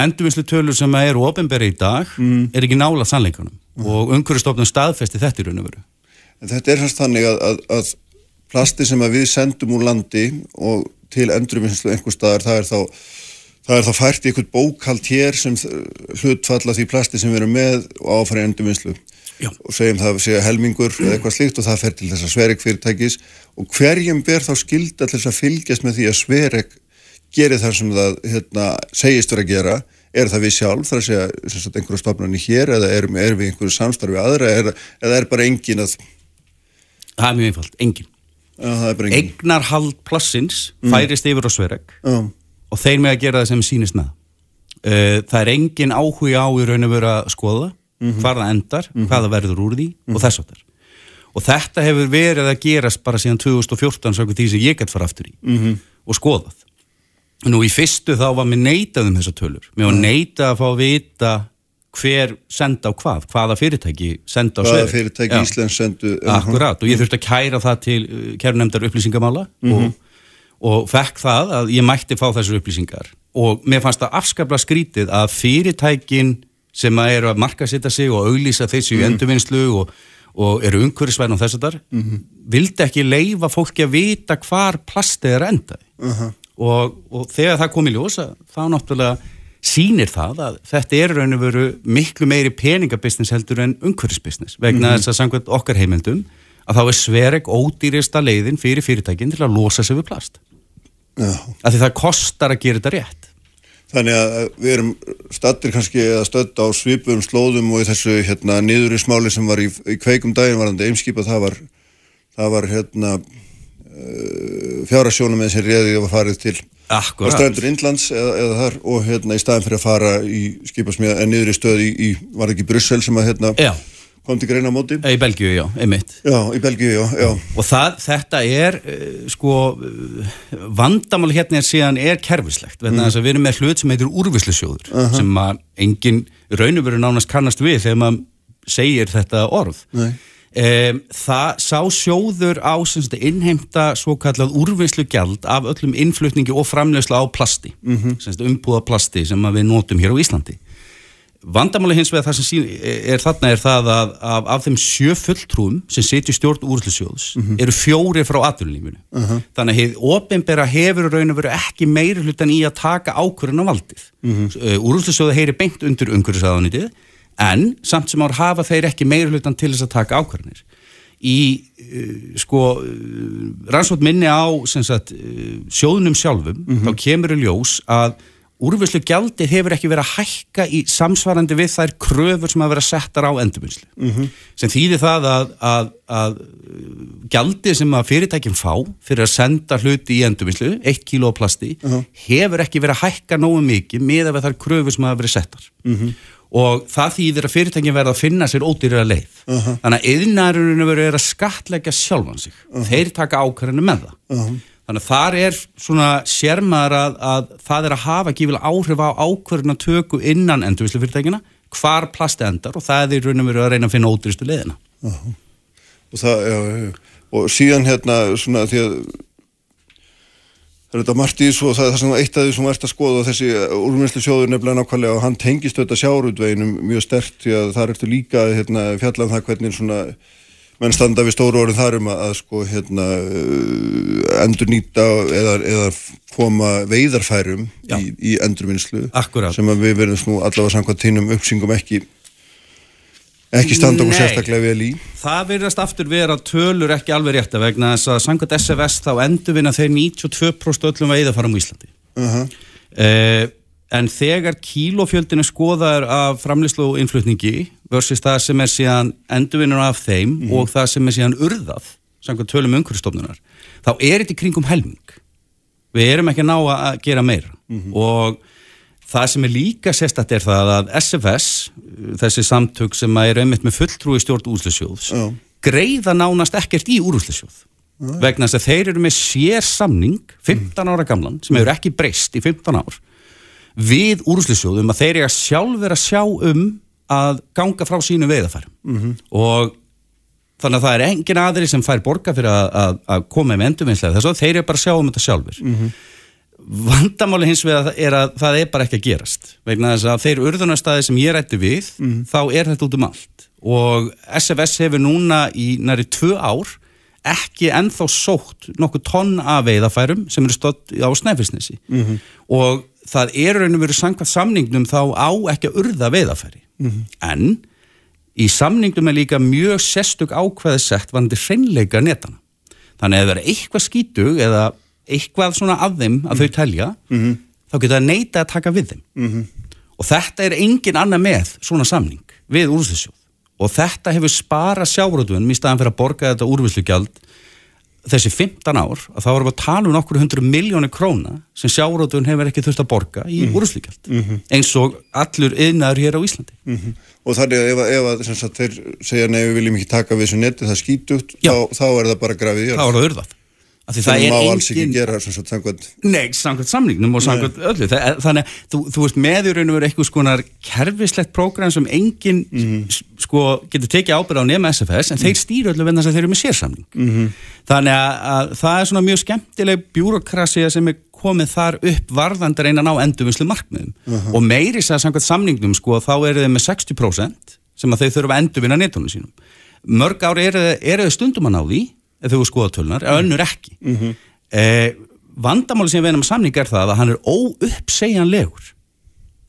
endurvinnslu tölur sem eru ofinberi í dag mm. er ekki nála sannleikunum mm. og umhverjastofnum staðfesti þetta í raun og veru. En þetta er hans þannig að, að, að plasti sem að við sendum úr landi og til endurvinnslu einhver staðar það er þá, það er þá fært í einhvern bókald hér sem hlutfalla því plasti sem við erum með og áfæri endurvinnslu og segjum það sé helmingur eða eitthvað slíkt og það fer til þess að Sverek fyrirtækis og hverjum ber þá skilda til þess að fylgjast með því að Sverek gerir það sem það hérna, segist verið að gera er það við sjálf, þar að segja einhverju stofnarni hér eða er, er við einhverju samstarfi aðra er, eða er bara engin að Það er mjög einfalt, engin, engin. Egnarhald plassins mm. færist yfir á Sverek mm. og þeir með að gera það sem sínist með uh, það er engin áhuga á í raun og veru að skoða mm -hmm. hvað það endar, -hmm. hvað það verður úr því -hmm. og mhm. þess að það og þetta hefur verið að gerast bara síðan 2014 svo ekki því sem ég gett fara aftur í mhm. og skoðað Nú í fyrstu þá var mér neitað um þessa tölur. Mér var neitað að fá að vita hver senda á hvað, hvaða fyrirtæki senda á sveið. Hvaða fyrirtæki Já. Íslands sendu. Akkurat og ég þurfti að kæra það til uh, kærnemdar upplýsingamála mm -hmm. og, og fekk það að ég mætti fá þessar upplýsingar. Og mér fannst það afskapla skrítið að fyrirtækin sem að eru að marka sitta sig og auglýsa þessu mm -hmm. endurvinnslu og, og eru umhverfisvæðin á þess að þar, mm -hmm. vildi ekki leifa fólki að vita hvar plastið er endaði. Uh og, og þegar það kom í ljósa þá náttúrulega sínir það að þetta er raun og veru miklu meiri peningabusiness heldur en umhverfisbusiness vegna mm -hmm. þess að samkvæmt okkar heimildum að þá er svereg ódýrista leiðin fyrir fyrirtækinn til að losa sig við plast Já. að því það kostar að gera þetta rétt Þannig að við erum stattir kannski að stötta á svipum slóðum og í þessu hérna niður í smáli sem var í, í kveikum daginn varandi eimskipa það var, það var hérna fjárasjónum með sem reyðið var farið til Akkurat. á strendur Indlands eða, eða þar og hérna í staðin fyrir að fara í skipasmíða en niður í stöð í, í var ekki Brussel sem að hérna Já. kom til greina móti Í Belgíu, já, einmitt Já, í Belgíu, já, já. Og það, þetta er uh, sko uh, vandamáli hérna er síðan er kerfislegt, vegna þess að við erum með hlut sem heitir úrvislusjóður, sem að engin raunumveru nánast kannast við þegar maður segir þetta orð Nei. Um, það sá sjóður á semst, innheimta svo kallað úrvinnslugjald af öllum innflutningi og framlegslu á plasti mm -hmm. umbúða plasti sem við notum hér á Íslandi vandamáli hins vegar það sem sín, er þarna er það að af, af þeim sjö fulltrúum sem setjur stjórn úrvinnslusjóðs mm -hmm. eru fjóri frá atvinnulífinu uh -huh. þannig að ofinbera hefur raun og veru ekki meiri hlutan í að taka ákvörðun á valdið mm -hmm. úrvinnslusjóðu heyri beint undir umhverfisaðanitið en samt sem ár hafa þeir ekki meira hlutan til þess að taka ákvarðanir í uh, sko uh, rannsótt minni á sagt, uh, sjóðunum sjálfum mm -hmm. þá kemur í ljós að úrvislu gjaldi hefur ekki verið að hækka í samsvarandi við þær kröfur sem að vera settar á endurvinnslu mm -hmm. sem þýðir það að, að, að gjaldi sem að fyrirtækjum fá fyrir að senda hluti í endurvinnslu, 1 kg plasti uh -huh. hefur ekki verið að hækka nógu mikið með að þær kröfur sem að vera settar mm -hmm og það þýðir að fyrirtækjum verða að finna sér ódýrira leið. Uh -huh. Þannig að yðnarurinn verður að skatleggja sjálfan sig. Uh -huh. Þeir taka ákvarðinu með það. Uh -huh. Þannig að þar er svona sérmaður að, að það er að hafa gífilega áhrif á ákvarðinu tökku innan endurvíslu fyrirtækina, hvar plasti endar og það er í raun og veru að reyna að finna ódýristu leiðina. Og, það, já, já. og síðan hérna svona því að Það er þetta Martís og það er það sem eitt af því sem verðt að skoða þessi úrvinnslu sjóður nefnilega nákvæmlega og hann tengist auðvitað sjárútveginum mjög stert því að það ertu líka hérna, fjallað um það hvernig svona menn standa við stóru orðin þarum að, að sko hérna endur nýta eða, eða koma veiðarfærum í, í endurvinnslu Akkurát. sem við verðum nú allavega samkvæmt tínum uppsingum ekki ekki standa okkur sérstaklega vel í það verðast aftur vera tölur ekki alveg rétt að vegna þess að sangat SFS þá endurvinna þeir 92% öllum veiðafarum í Íslandi uh -huh. uh, en þegar kílofjöldinu skoðar af framlýslu og innflutningi versus það sem er síðan endurvinnur af þeim. -huh. og það sem er síðan urðað sangat tölum umhverfstofnunar þá er þetta kringum helming við erum ekki að ná að gera meira -huh. og Það sem er líka sérstætt er það að SFS, þessi samtök sem er einmitt með fulltrúi stjórn úrslusjóðs, greiða nánast ekkert í úrslusjóð. Vegna þess að þeir eru með sér samning, 15 ára gamlan, sem hefur ekki breyst í 15 ár, við úrslusjóðum að þeir eru að sjálf vera að sjá um að ganga frá sínu veiðafærum. Mm -hmm. Og þannig að það er engin aðri sem fær borga fyrir að, að, að koma með endurvinnslega þess að þeir eru bara að sjá um þetta sjálfur. Mm -hmm vandamáli hins vegar er að það er bara ekki að gerast vegna þess að þeir urðunarstaði sem ég rætti við mm. þá er þetta út um allt og SFS hefur núna í næri tvö ár ekki enþá sótt nokkuð tonn af veiðafærum sem eru stótt á snæfisnesi mm -hmm. og það er raun og veru sangvað samningnum þá á ekki að urða veiðafæri mm -hmm. en í samningnum er líka mjög sestug ákveðisett vandi hreinleika netana þannig að ef það er eitthvað skítug eða eitthvað svona af þeim að þau telja mm -hmm. þá getur það neita að taka við þeim. Mm -hmm. og þetta er engin annað með svona samning við úrvislusjóð og þetta hefur spara sjárótunum í staðan fyrir að borga þetta úrvislugjald þessi 15 ár að þá erum við að tala um okkur hundru miljónir króna sem sjárótun hefur ekki þurft að borga í mm -hmm. úrvislugjald eins og allur yðnaður hér á Íslandi. Mhm. og þannig að ef, ef, ef þeir segja nefnir við viljum ekki taka við þessu neti það skýtugt þá, þá er það bara grafið það má alls ekki gera samkvæmt Nei, samkvæmt samningnum og samkvæmt öllu þannig að þú, þú veist meður eitthvað skonar kerfislegt prógram sem enginn mm -hmm. sko getur tekið ábyrð á nefn SFS en mm -hmm. þeir stýru öllu venðast að þeir eru með sérsamning mm -hmm. þannig að, að það er svona mjög skemmtileg bjúrokrasija sem er komið þar upp varðandar einan á endurvinnslu markmiðum -huh. og meiri þess að samkvæmt samningnum sko þá eru þeir með 60% sem að þau þurfa að endurvinna netónu sínum mörg ári eru, eru stundum að ná því þegar þú skoða tölunar, mm. önnur ekki mm -hmm. eh, vandamáli sem við erum að samninga er það að hann er óuppsegjanlegur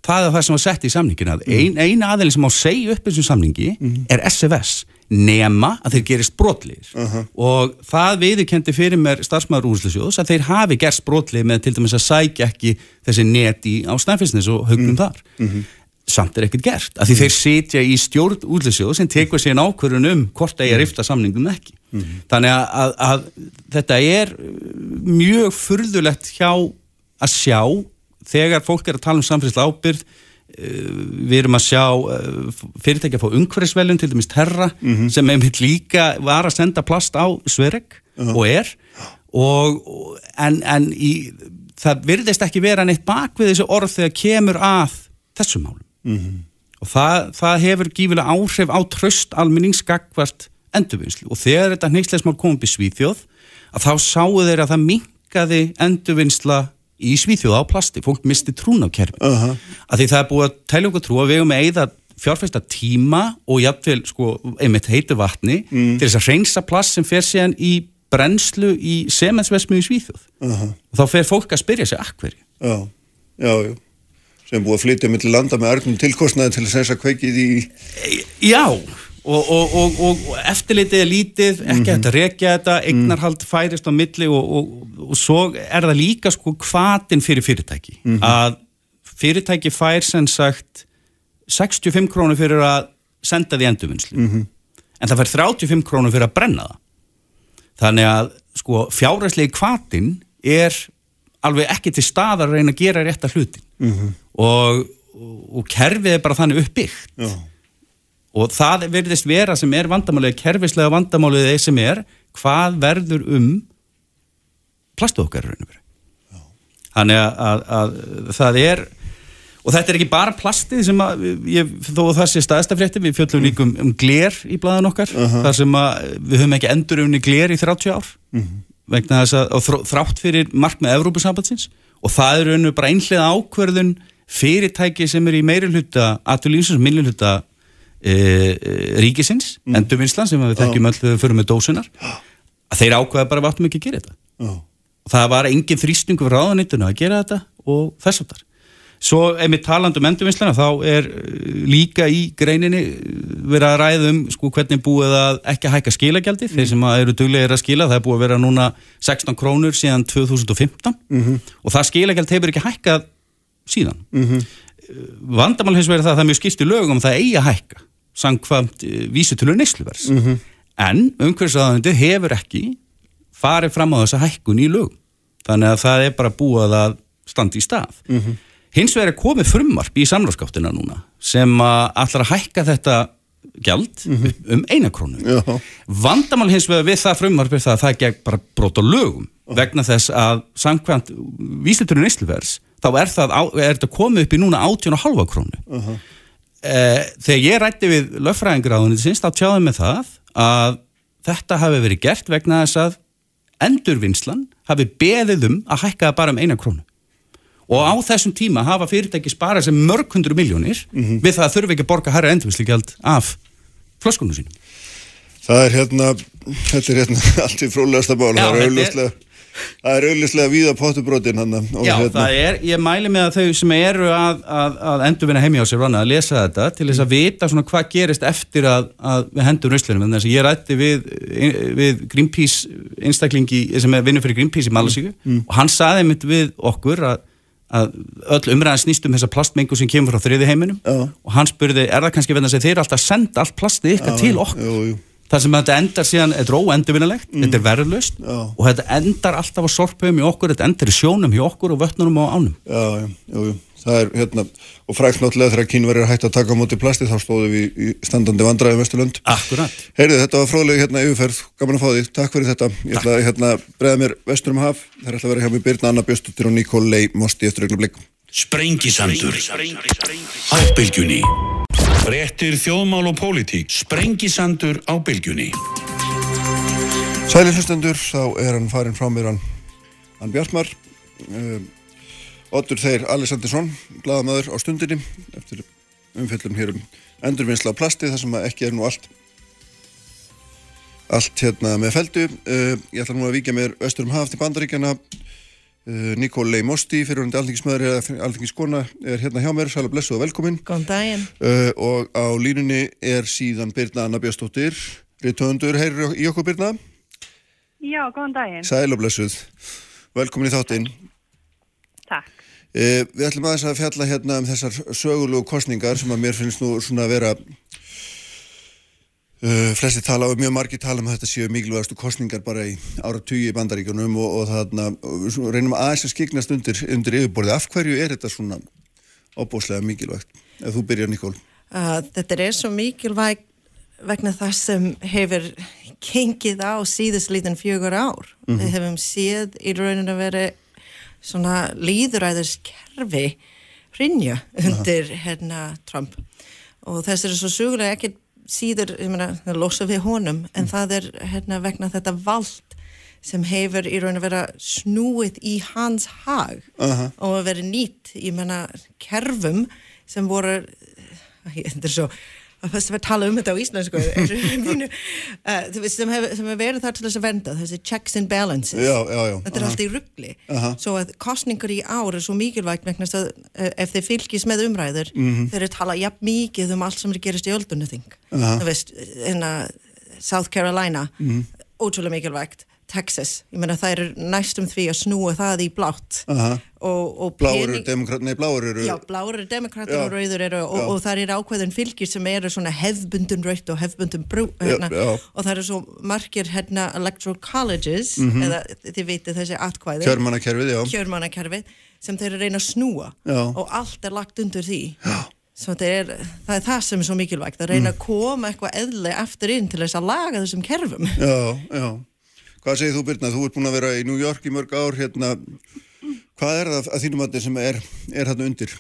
það er það sem var sett í samningin að mm. ein, eina aðeins sem á segja upp þessum samningi -hmm. er SFS nema að þeir gerist brotlir uh -huh. og það viðkendi fyrir mér starfsmæður úrslusjóðs að þeir hafi gerst brotlir með til dæmis að sækja ekki þessi neti á snæfisnis og högnum -hmm. þar -hmm. Samt er ekkert gert, af því mm. þeir sitja í stjórn útlýsjóð sem tekur sér nákvörðun um hvort það er mm. rifta samningum ekki mm. þannig að, að, að þetta er mjög furðulegt hjá að sjá þegar fólk er að tala um samfélagslega ábyrð eh, við erum að sjá eh, fyrirtækja að fá umhverfisveljum til dæmis Terra mm -hmm. sem einmitt líka var að senda plast á Svereg uh -huh. og er og, en, en í, það virðist ekki vera neitt bak við þessu orð þegar kemur að þessum málum mm -hmm. og það, það hefur gífilega áhrif á tröst alminningsgagvart endurvinnslu og þegar þetta neyksleismál kom upp í Svíþjóð að þá sáu þeir að það minkaði endurvinnsla í Svíþjóð á plasti, fólk misti trún á kerfi uh -huh. að því það er búið að tæla okkur trú að við hefum eigða fjárfæsta tíma og jafnvel sko, einmitt heitu vatni mm. til þess að reynsa plast sem fer síðan í brennslu í semensvesmu í Svíþjóð uh -huh. og þá fer fólk að spyrja sig akkverju Já, já, já sem búið að flytja til landa með örnum tilkostnaði til þess að kveikið í Já, og, og, og, og eftirlitið er lítið, ekki mm -hmm. að rekja þetta eignarhald mm. færist á milli og svo er það líka sko hvatin fyrir fyrirtæki mm -hmm. að fyrirtæki fær sem sagt 65 krónur fyrir að senda því endurvinnslu -hmm. en það fær 35 krónur fyrir að brenna það þannig að sko fjárhæslegi hvatin er alveg ekki til staðar að reyna að gera rétt að hlutin mm -hmm. og, og kerfið er bara þannig uppbyggt Já. og það verðist vera sem er vandamálið, kerfislega vandamálið þeir sem er, hvað verður um plastu okkar þannig að, að, að það er og þetta er ekki bara plastið sem að ég, þó það sé staðstafrétti við fjöldum líka um, um gler í bladan okkar uh -huh. þar sem að við höfum ekki endur unni gler í 30 ár mhm. -huh vegna þess að þrátt fyrir mark með Evrópusambatsins og það eru einu bara einhlega ákverðun fyrirtæki sem er í meiri hluta aðtulísins, minni hluta e, e, ríkisins, mm. endurvinnslan sem við þekkjum öll þegar við förum með dósunar. Að þeir ákveða bara vatnum ekki að gera þetta. Oh. og það var engin þrýstingu frá ráðanýttinu að gera þetta og þess að þar Svo ef við talandum um endurvinnslana þá er eh, líka í greininni eh, verið að ræða um sko, hvernig búið að ekki að hækka skilagjaldið, mm. þeir sem eru duglegir að skila, það er búið að vera núna 16 krónur síðan 2015 mm -hmm. og það skilagjald hefur ekki hækkað síðan. Mm -hmm. Vandamál hins vegar það að það er mjög skipt í lögum það eigi að hækka, sangkvæmt vísutölu neysluvers, -hmm. en umhverfisaðandi hefur ekki farið fram á þessa hækkun í lögum, þannig að það er bara búið að standa í stað. Hins vegar er komið frumvarp í samráðskáttina núna sem allar að hækka þetta gjald mm -hmm. um einakrónu. Vandamál hins vegar við það frumvarp er það að það gegn bara brot á lögum oh. vegna þess að samkvæmt vísliturinn Ísluvers þá er það er þetta komið upp í núna 18,5 krónu. Uh -huh. eh, þegar ég rætti við löffræðingráðunni sinns þá tjáðum við það að þetta hafi verið gert vegna þess að endurvinnslan hafi beðið um að hækka það bara um einakrónu og á þessum tíma hafa fyrirtæki sparað sem mörg hundru miljónir mm -hmm. við það að þurfi ekki að borga hæra endurvisligjald af flöskunum sínum Það er hérna þetta er hérna allt í frólægasta mál Já, það er auðvitað Það er auðvitað víða pottubrótin hann Já, hérna. það er, ég mæli með að þau sem eru að, að, að endurvinna heimi á sér vana að lesa þetta til þess að vita svona hvað gerist eftir að, að við hendur rauðslunum, en þess að ég rætti við, við Greenpeace einstaklingi sem er vinnur fyrir Greenpeace í Malasíku mm. og hann saði mitt við okkur að að öll umræðan snýst um þessa plastmengu sem kemur frá þriði heiminum já. og hann spurði, er það kannski verðan að segja þeir alltaf senda allt plastið ykkar til okkur jú, jú. þar sem þetta endar síðan, þetta er óendurvinnilegt mm. þetta er verðlust og þetta endar alltaf á sorpum í okkur, þetta endar í sjónum í okkur og vötnunum og ánum Já, já, jú, það er hérna og frækt náttúrulega þegar kínverðir hætti að taka á móti plasti þá stóðu við í standandi vandræði Vesturlund. Akkurat. Heyrðu, þetta var fróðlega hérna yfirferð, gaman að fá því, takk fyrir þetta. Ég ætla að hérna bregða mér Vesturum haf, það er alltaf að vera hjá mig Birna Anna Bjöstutir og Nikolai Mosti eftir auðvitað blikk. Sprengisandur á bylgjunni. Brettir þjóðmál og pólitík. Sprengisandur á bylgjunni. Sælir hlustendur, þá er hann farin frá mér hann, hann Bjartmar. Um, Otur Þeir Alessandinsson, bladamöður á stundinni eftir umfjöldum hér um endurvinnsla á plasti þar sem ekki er nú allt allt hérna með feldu uh, ég ætla nú að vikja mér östur um haf til bandaríkjana uh, Nikólei Mosti fyrirhundi alþingismöður eða alþingiskona er hérna hjá mér, sæla blessu og velkomin. Góðan daginn. Uh, og á línunni er síðan Birna Anna Björnstóttir Ritöndur, heyrir í okkur Birna? Já, góðan daginn. Sæla blessuð, velkomin í þáttinn. Takk Eh, við ætlum aðeins að fjalla hérna um þessar sögulegu kostningar sem að mér finnst nú svona að vera Uh, flesti tala og mjög margi tala um að þetta séu mikilvægastu kostningar bara í ára tugi í bandaríkunum og, og þarna og reynum aðeins að skiknast undir, undir yfirborði. Af hverju er þetta svona óbúslega mikilvægt? Ef þú byrjar Nikól. Uh, þetta er svo mikilvægt vegna það sem hefur kengið á síðuslítinn fjögur ár. Mm -hmm. Við hefum séð í rauninu verið svona líðræðiskerfi rinja undir hérna Trump og þess er svo sugulega ekkert síður, ég meina, það losa við honum en mm. það er hérna vegna þetta vald sem hefur í raun að vera snúið í hans hag uh -huh. og að vera nýtt, ég meina kerfum sem voru þetta er svo fyrst að að tala um þetta á íslensku uh, sem hefur verið þar til þess að venda þessi checks and balances já, já, já. þetta er uh -huh. alltaf í ruggli uh -huh. svo að kostningar í ár er svo mikilvægt að, uh, ef þeir fylgis með umræður -huh. þeir eru tala jafn mikið um allt sem er gerist í öldunni þú veist, hérna South Carolina mhm. ótrúlega mikilvægt Texas, ég menna það eru næstum því að snúa það í blátt. Og, og Bláur eru demokrater, nei bláur eru Já, bláur eru demokrater og rauður eru og, og það eru ákveðin fylgir sem eru svona hefbundun rauðt og hefbundun brú hérna, já, já. og það eru svo margir hérna electoral colleges mm -hmm. eða þið veitir þessi atkvæði. Kjörmannakerfið, já. Kjörmannakerfið sem þeir eru reyna að snúa. Já. og allt er lagt undir því. Það er, það er það sem er svo mikilvægt að reyna mm. að koma eitthvað eðli eftir inn til þess að laga þessum kerfum. Já, já Hvað segir þú Byrna? Þú ert búin að vera í New York í mörg ár hérna. Hvað er það að þínum að þetta sem er, er hérna undir?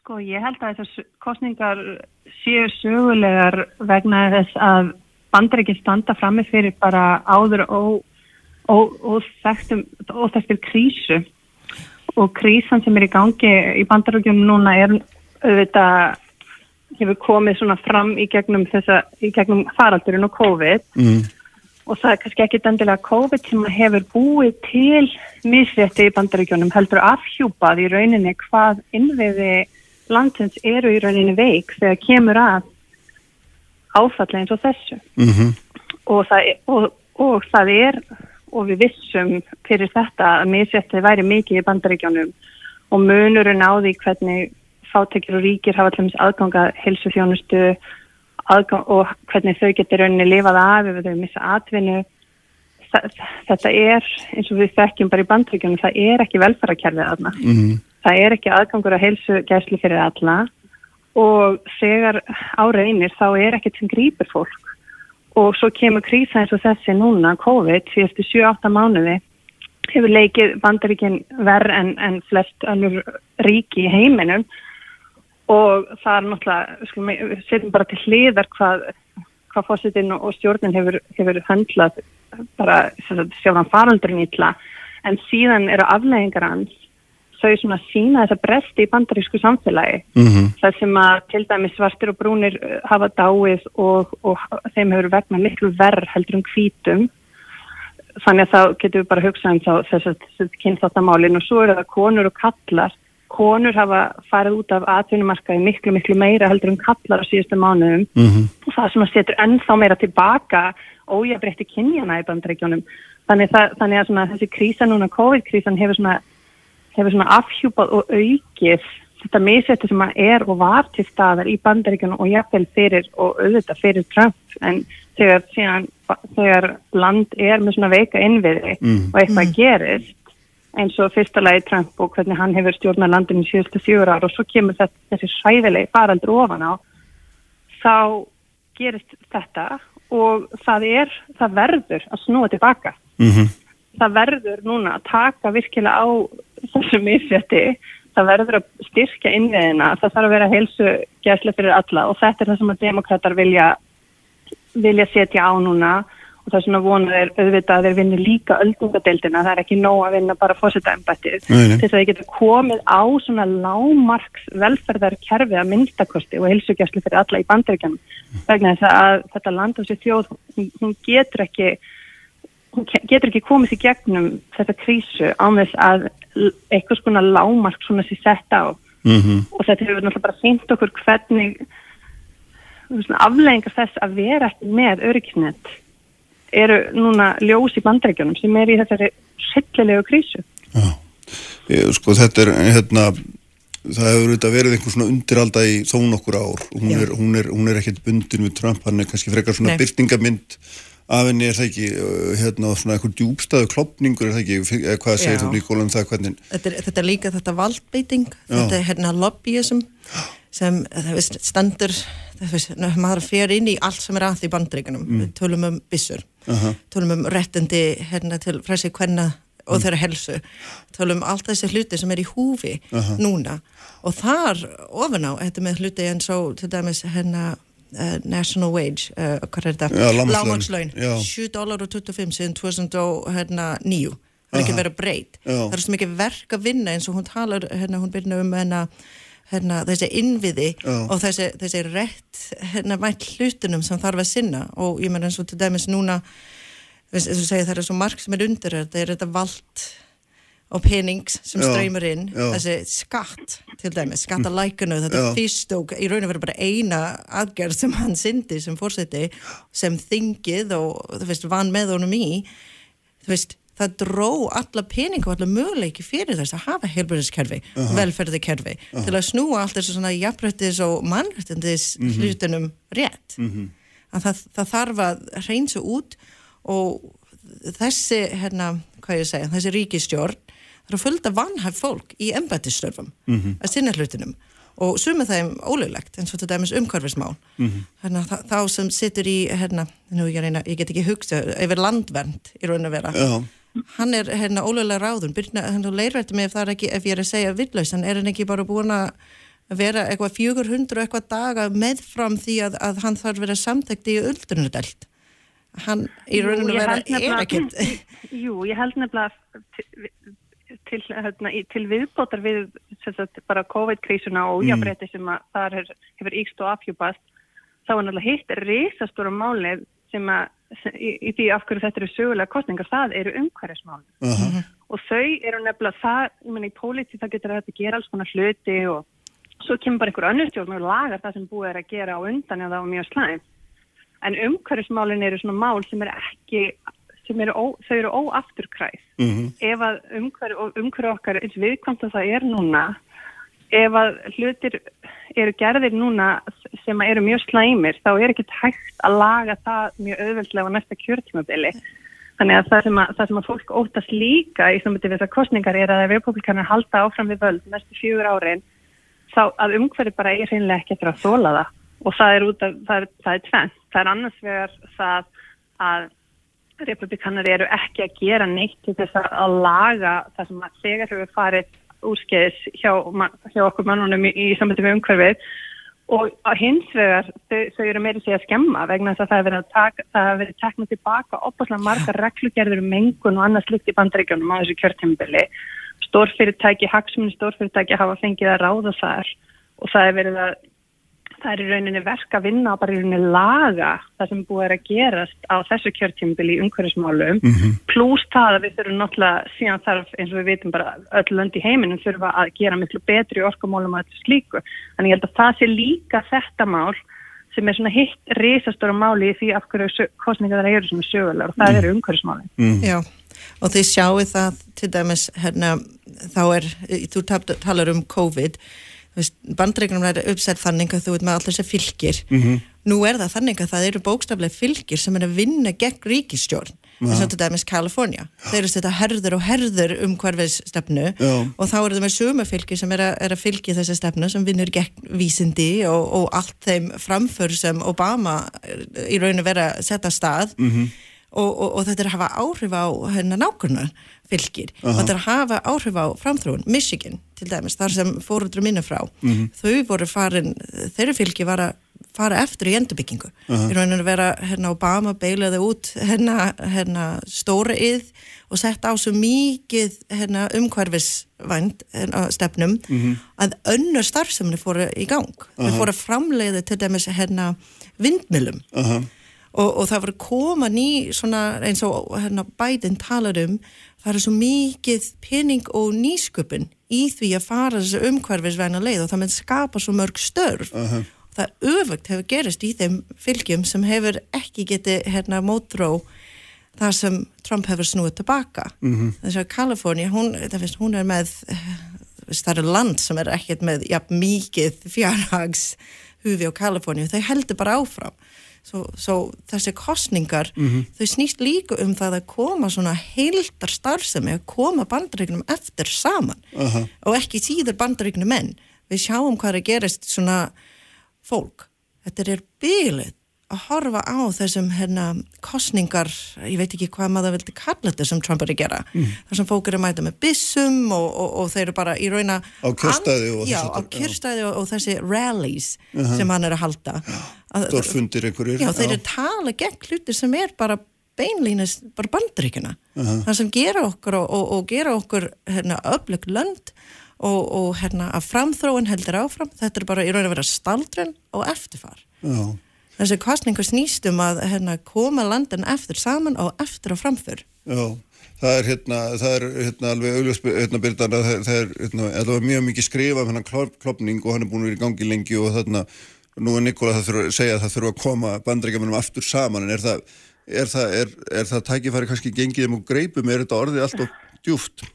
Sko ég held að þessar kostningar séu sögulegar vegna þess að bandaríkinn standa frammi fyrir bara áður og, og, þekktir krísu og krísan sem er í gangi í bandaríkjum núna er auðvitað hefur komið svona fram í gegnum þessa, í gegnum faraldurinn og COVID mm og það er kannski ekki endilega COVID sem hefur búið til misrétti í bandaríkjónum heldur afhjúpað í rauninni hvað innviði landsins eru í rauninni veik þegar kemur að áfallega eins og þessu mm -hmm. og, það og, og það er og við vissum fyrir þetta að misrétti væri mikið í bandaríkjónum og munurinn á því hvernig fátekir og ríkir hafa allir aðganga helsu þjónustu aðgang og hvernig þau getur rauninni lifað af ef þau missa atvinnu. Þetta er eins og við þekkjum bara í bandtökjunum, það er ekki velfærakerfið aðna, mm -hmm. það er ekki aðgangur að heilsu gæsli fyrir alla. Og þegar áreinir þá er ekkert sem grýpur fólk. Og svo kemur krísa eins og þessi núna, COVID, því eftir 7-8 mánuði hefur leikið bandaríkinn verð en, en flest annur ríki í heiminum og það er náttúrulega, skulum, við setjum bara til hliðar hvað, hvað fórsetin og stjórnin hefur, hefur höndlað bara sjálfan faraldurinn ítla en síðan eru afleggingar hans þau svona sína þess að bresti í bandarísku samfélagi. Mm -hmm. það sem að til dæmis svartir og brúnir uh, hafa dáið og, og þeim hefur vegna miklu verð heldur um hvítum. Þannig að þá getur við bara hugsað um þess að kynþáttamálin. Og svo eru það konur og kallar konur hafa farið út af atvinnumarkaði miklu, miklu meira heldur um kallar á síðustu mánuðum mm -hmm. og það sem að setur ennþá meira tilbaka ójabrætti kynjana í bandregjónum. Þannig, þannig að svona, þessi krísa núna, COVID-krísan, hefur svona, hefur svona afhjúpað og aukið þetta misetti sem að er og var til staðar í bandregjónum og jafnvel fyrir og auðvitað fyrir Trump en þegar, síðan, þegar land er með svona veika innviði mm og eitthvað mm -hmm. Eins og fyrsta lagi Trump og hvernig hann hefur stjórnað landinu í síðustu fjögur ár og svo kemur þetta, þessi svæðilegi faraldur ofan á þá gerist þetta og það er, það verður að snúa tilbaka. Mm -hmm. það verður núna að taka virkilega á þessu misfjötti það verður að styrkja innveðina það þarf að vera heilsu gæslega fyrir alla og þetta er það sem að demokrater vilja vilja setja á núna og það er svona vonað er auðvitað að þeir vinni líka öldungadeildina, það er ekki nóg að vinna bara fósitaembættið, til þess að þeir geta komið á svona lámarks velferðarkerfi að minnstakosti og hilsugjastli fyrir alla í bandaríkjanum vegna þess að þetta land á sér þjóð hún getur ekki hún getur ekki komið sér gegnum þetta krísu án þess að eitthvað svona lámark svona sér sett á. Mm -hmm. og þetta hefur náttúrulega bara fint okkur hvernig afleggingar þess að vera ekki með öryggisnett eru núna ljós í bandrækjunum sem er í þessari sillilegu krísu. Já. Ég, sko þetta er hérna það hefur auðvitað verið einhvern svona undiralda í þón okkur ár. Hún er, hún, er, hún er ekkert bundin við Trump hann er kannski frekar svona byrtingamind af henni er það ekki hérna svona einhver djúbstæðu klopningur er það ekki? Eða hvað segir þú Nikóla um það hvernig þetta er, þetta er líka þetta valdbeiting. Þetta er hérna lobbyism sem veist, standur veist, maður fer inn í allt sem er að því bandreikunum mm. tölum um bissur uh -huh. tölum um rettendi hérna til fræsið hvenna og þeirra helsu tala um allt þessi hluti sem er í húfi uh -huh. núna. Og þar ofan á, þetta með hluti eins og til dæmis hérna uh, national wage, uh, hvað er þetta? Lágmannslaun, 7 dólar og 25 síðan 2009 hérna, það er ekki verið breyt það er svo mikið verk að vinna eins og hún talar hérna, hún byrna um hérna, hérna þessi innviði Já. og þessi, þessi rétt hérna vænt hlutunum sem þarf að sinna og ég menn eins og til dæmis núna segir það er svo marg sem er undir þetta er þetta vald og penings sem ströymur inn já. þessi skatt til dæmis skattalækunu, þetta já. fyrst og í raun og veru bara eina aðgerð sem hann syndi sem fórseti sem þingið og þú veist vann með honum í þú veist það dró alla pening og alla möguleiki fyrir þess að hafa heilbjörðiskerfi uh -huh. velferðikerfi uh -huh. til að snúa allt þessu svona jafnrættis og mannrættindis uh mhm. -huh. hlutunum rétt mhm. að það, það þarf að reynsa út og þessi, hérna, hvað ég segja, þessi ríkistjórn er að fölta vanhæf fólk í embættistörfum mm -hmm. að sinna hlutinum og sumið það er ólulegt eins og þetta með umhverfismál mm -hmm. hérna, þá sem situr í hérna, nú ég, reyna, ég get ekki hugsa yfir landvernd í raun og vera Já. Hann er hérna ólulega ráðun byrna, hann leirverði mig ef það er ekki ef ég er að segja villausan, er hann ekki bara búin að vera eitthvað 400 eitthvað daga meðfram því að, að hann þarf verið samtækt í öldrunudelt hann í rauninu vera er ekkert Jú, ég held nefnilega til, hérna, til viðbótar við sagt, bara COVID-krísuna og jábreytti mm. sem að það er, hefur ykst og afhjúpast þá er náttúrulega heitt risastóra málið sem að í, í því af hverju þetta eru sögulega kostningar, það eru umhverjasmálið uh -huh. og þau eru nefnilega það, ég menn í póliti það getur þetta að gera alls konar hluti og svo kemur bara einhver önnur stjórn og lagar það sem búið er að gera á undan eða á mjög slæm en umhverfismálin eru svona mál sem er ekki sem eru, ó, þau eru óafturkræð mm -hmm. ef að umhverf og umhverf okkar eins viðkvæmt að það er núna ef að hlutir eru gerðir núna sem eru mjög slæmir þá er ekki hægt að laga það mjög auðveldlega á næsta kjörtímabili. Þannig að það sem að, það sem að fólk óttast líka í samviti við þessar kostningar er að ef republikanar halda áfram við völd næstu fjögur árin þá að umhverfi bara er reynilega ekki eftir að þóla það. Og það er af, það er, það er tvenn það er annars vegar það að republikanar eru ekki að gera neitt til þess að laga það sem að þegar hefur farið úrskeiðis hjá, hjá okkur mannunum í, í við umhverfið. Og hins vegar þau, þau eru meiri sig að skemma vegna þess að það hefur verið, taka, verið teknað tilbaka opaslega marga reglugerður um mengun og annars likt í bandaríkjónum á þessu kjörtjumabili stórfyrirtæki, hagsmunni stórfyrirtæki hafa fengið að ráða þar og það hefur verið að það er í rauninni verk að vinna og bara í rauninni laga það sem búið er að gerast á þessu kjörtímbili í umhverfismálum mm -hmm. pluss það að við þurfum náttúrulega síðan þarf eins og við veitum bara öll lönd í heiminum þurfa að gera miklu betri orkumálum að þessu slíku. Þannig ég held að það sé líka þetta mál sem er svona hitt reysastóra máli í því af hverju kostninga það eru svona sögulegar og það mm. eru umhverfismálin. Mm. Já og þið sjáu það til dæmis hérna þá er, þú talar um COVID bandreikunum er uppsett þannig að þú veit með allir þessi fylgir mm -hmm. nú er það þannig að það eru bókstaflega fylgir sem er að vinna gegn ríkistjórn eins og er með Kalifornia þeir eru þetta herður og herður um hverfið stefnu Já. og þá eru það með sömu fylgir sem er að, er að fylgja þessi stefnu sem vinnur gegn vísindi og, og allt þeim framför sem Obama í rauninu verið að setja stað mm -hmm. og, og, og þetta er að hafa áhrif á hennar nákvæmna fylgir uh -huh. og þetta er að hafa áhrif á framþróun Michigan til dæmis, þar sem fóruldur minna frá uh mhm. -huh. þau voru farin, þeirri fylgi var að fara eftir í endurbyggingu uh -huh. í rauninu að vera hérna Obama beilaði út hérna, hérna stóra yð og sett á svo mikið hérna umhverfisvænt hérna, stefnum mhm. að önnur starfsemni fóru í gang þau fóru að framleiða til dæmis hérna vindmilum og, og það voru koma ný svona eins og hérna Biden talar um það er svo mikið pening og nýsköpun í því að fara þessu umhverfisvæna leið og það með skapa svo mörg störf uh -huh. það öfugt hefur gerist í þeim fylgjum sem hefur ekki getið hérna mótró það sem Trump hefur snúið tilbaka mm -hmm. þess að Kaliforni, hún, hún er með það er land sem er ekkert með ja, mikið fjárhags hufi á Kaliforni, þau heldur bara áfram svo, svo þessi kostningar mm -hmm. þau snýst líka um það að koma svona heildar starfsemi að koma bandaríknum eftir saman uh -huh. og ekki síður bandaríknum menn við sjáum hvað er að gerast svona fólk, þetta er bylið að horfa á þessum hérna, kostningar, ég veit ekki hvað maður vildi kalla þetta sem Trump er að gera. Mm. þar sem fólk er að mæta með bissum og, og, og þeir eru bara í rauna á kjörstæði og, kjörstæði og þessi rallies uh -huh. sem hann er að halda. Stórfundir einhverjir. Já, þeir eru að tala gegn hlutir sem er bara beinlínist bara bandaríkina uh -huh. það sem gera okkur og gera okkur hérna, öflug lönd og hérna að framþróun heldur áfram. Þetta er bara í raun að vera staldrun og eftirfar. Já þessi kostningu snýstum að hérna, koma landin eftir saman og eftir og framför Já, það er hérna, það er hérna alveg auðvitað hérna það er hérna, alveg mjög mikið skrifa um klopning og hann er búin að vera í gangi lengi og þarna, nú er Nikola það fyrir að segja að það fyrir að koma bandrækjamanum aftur saman en er það, er það, er, er það tækifæri kannski gengið um og greipum, er þetta orðið alltaf djúft?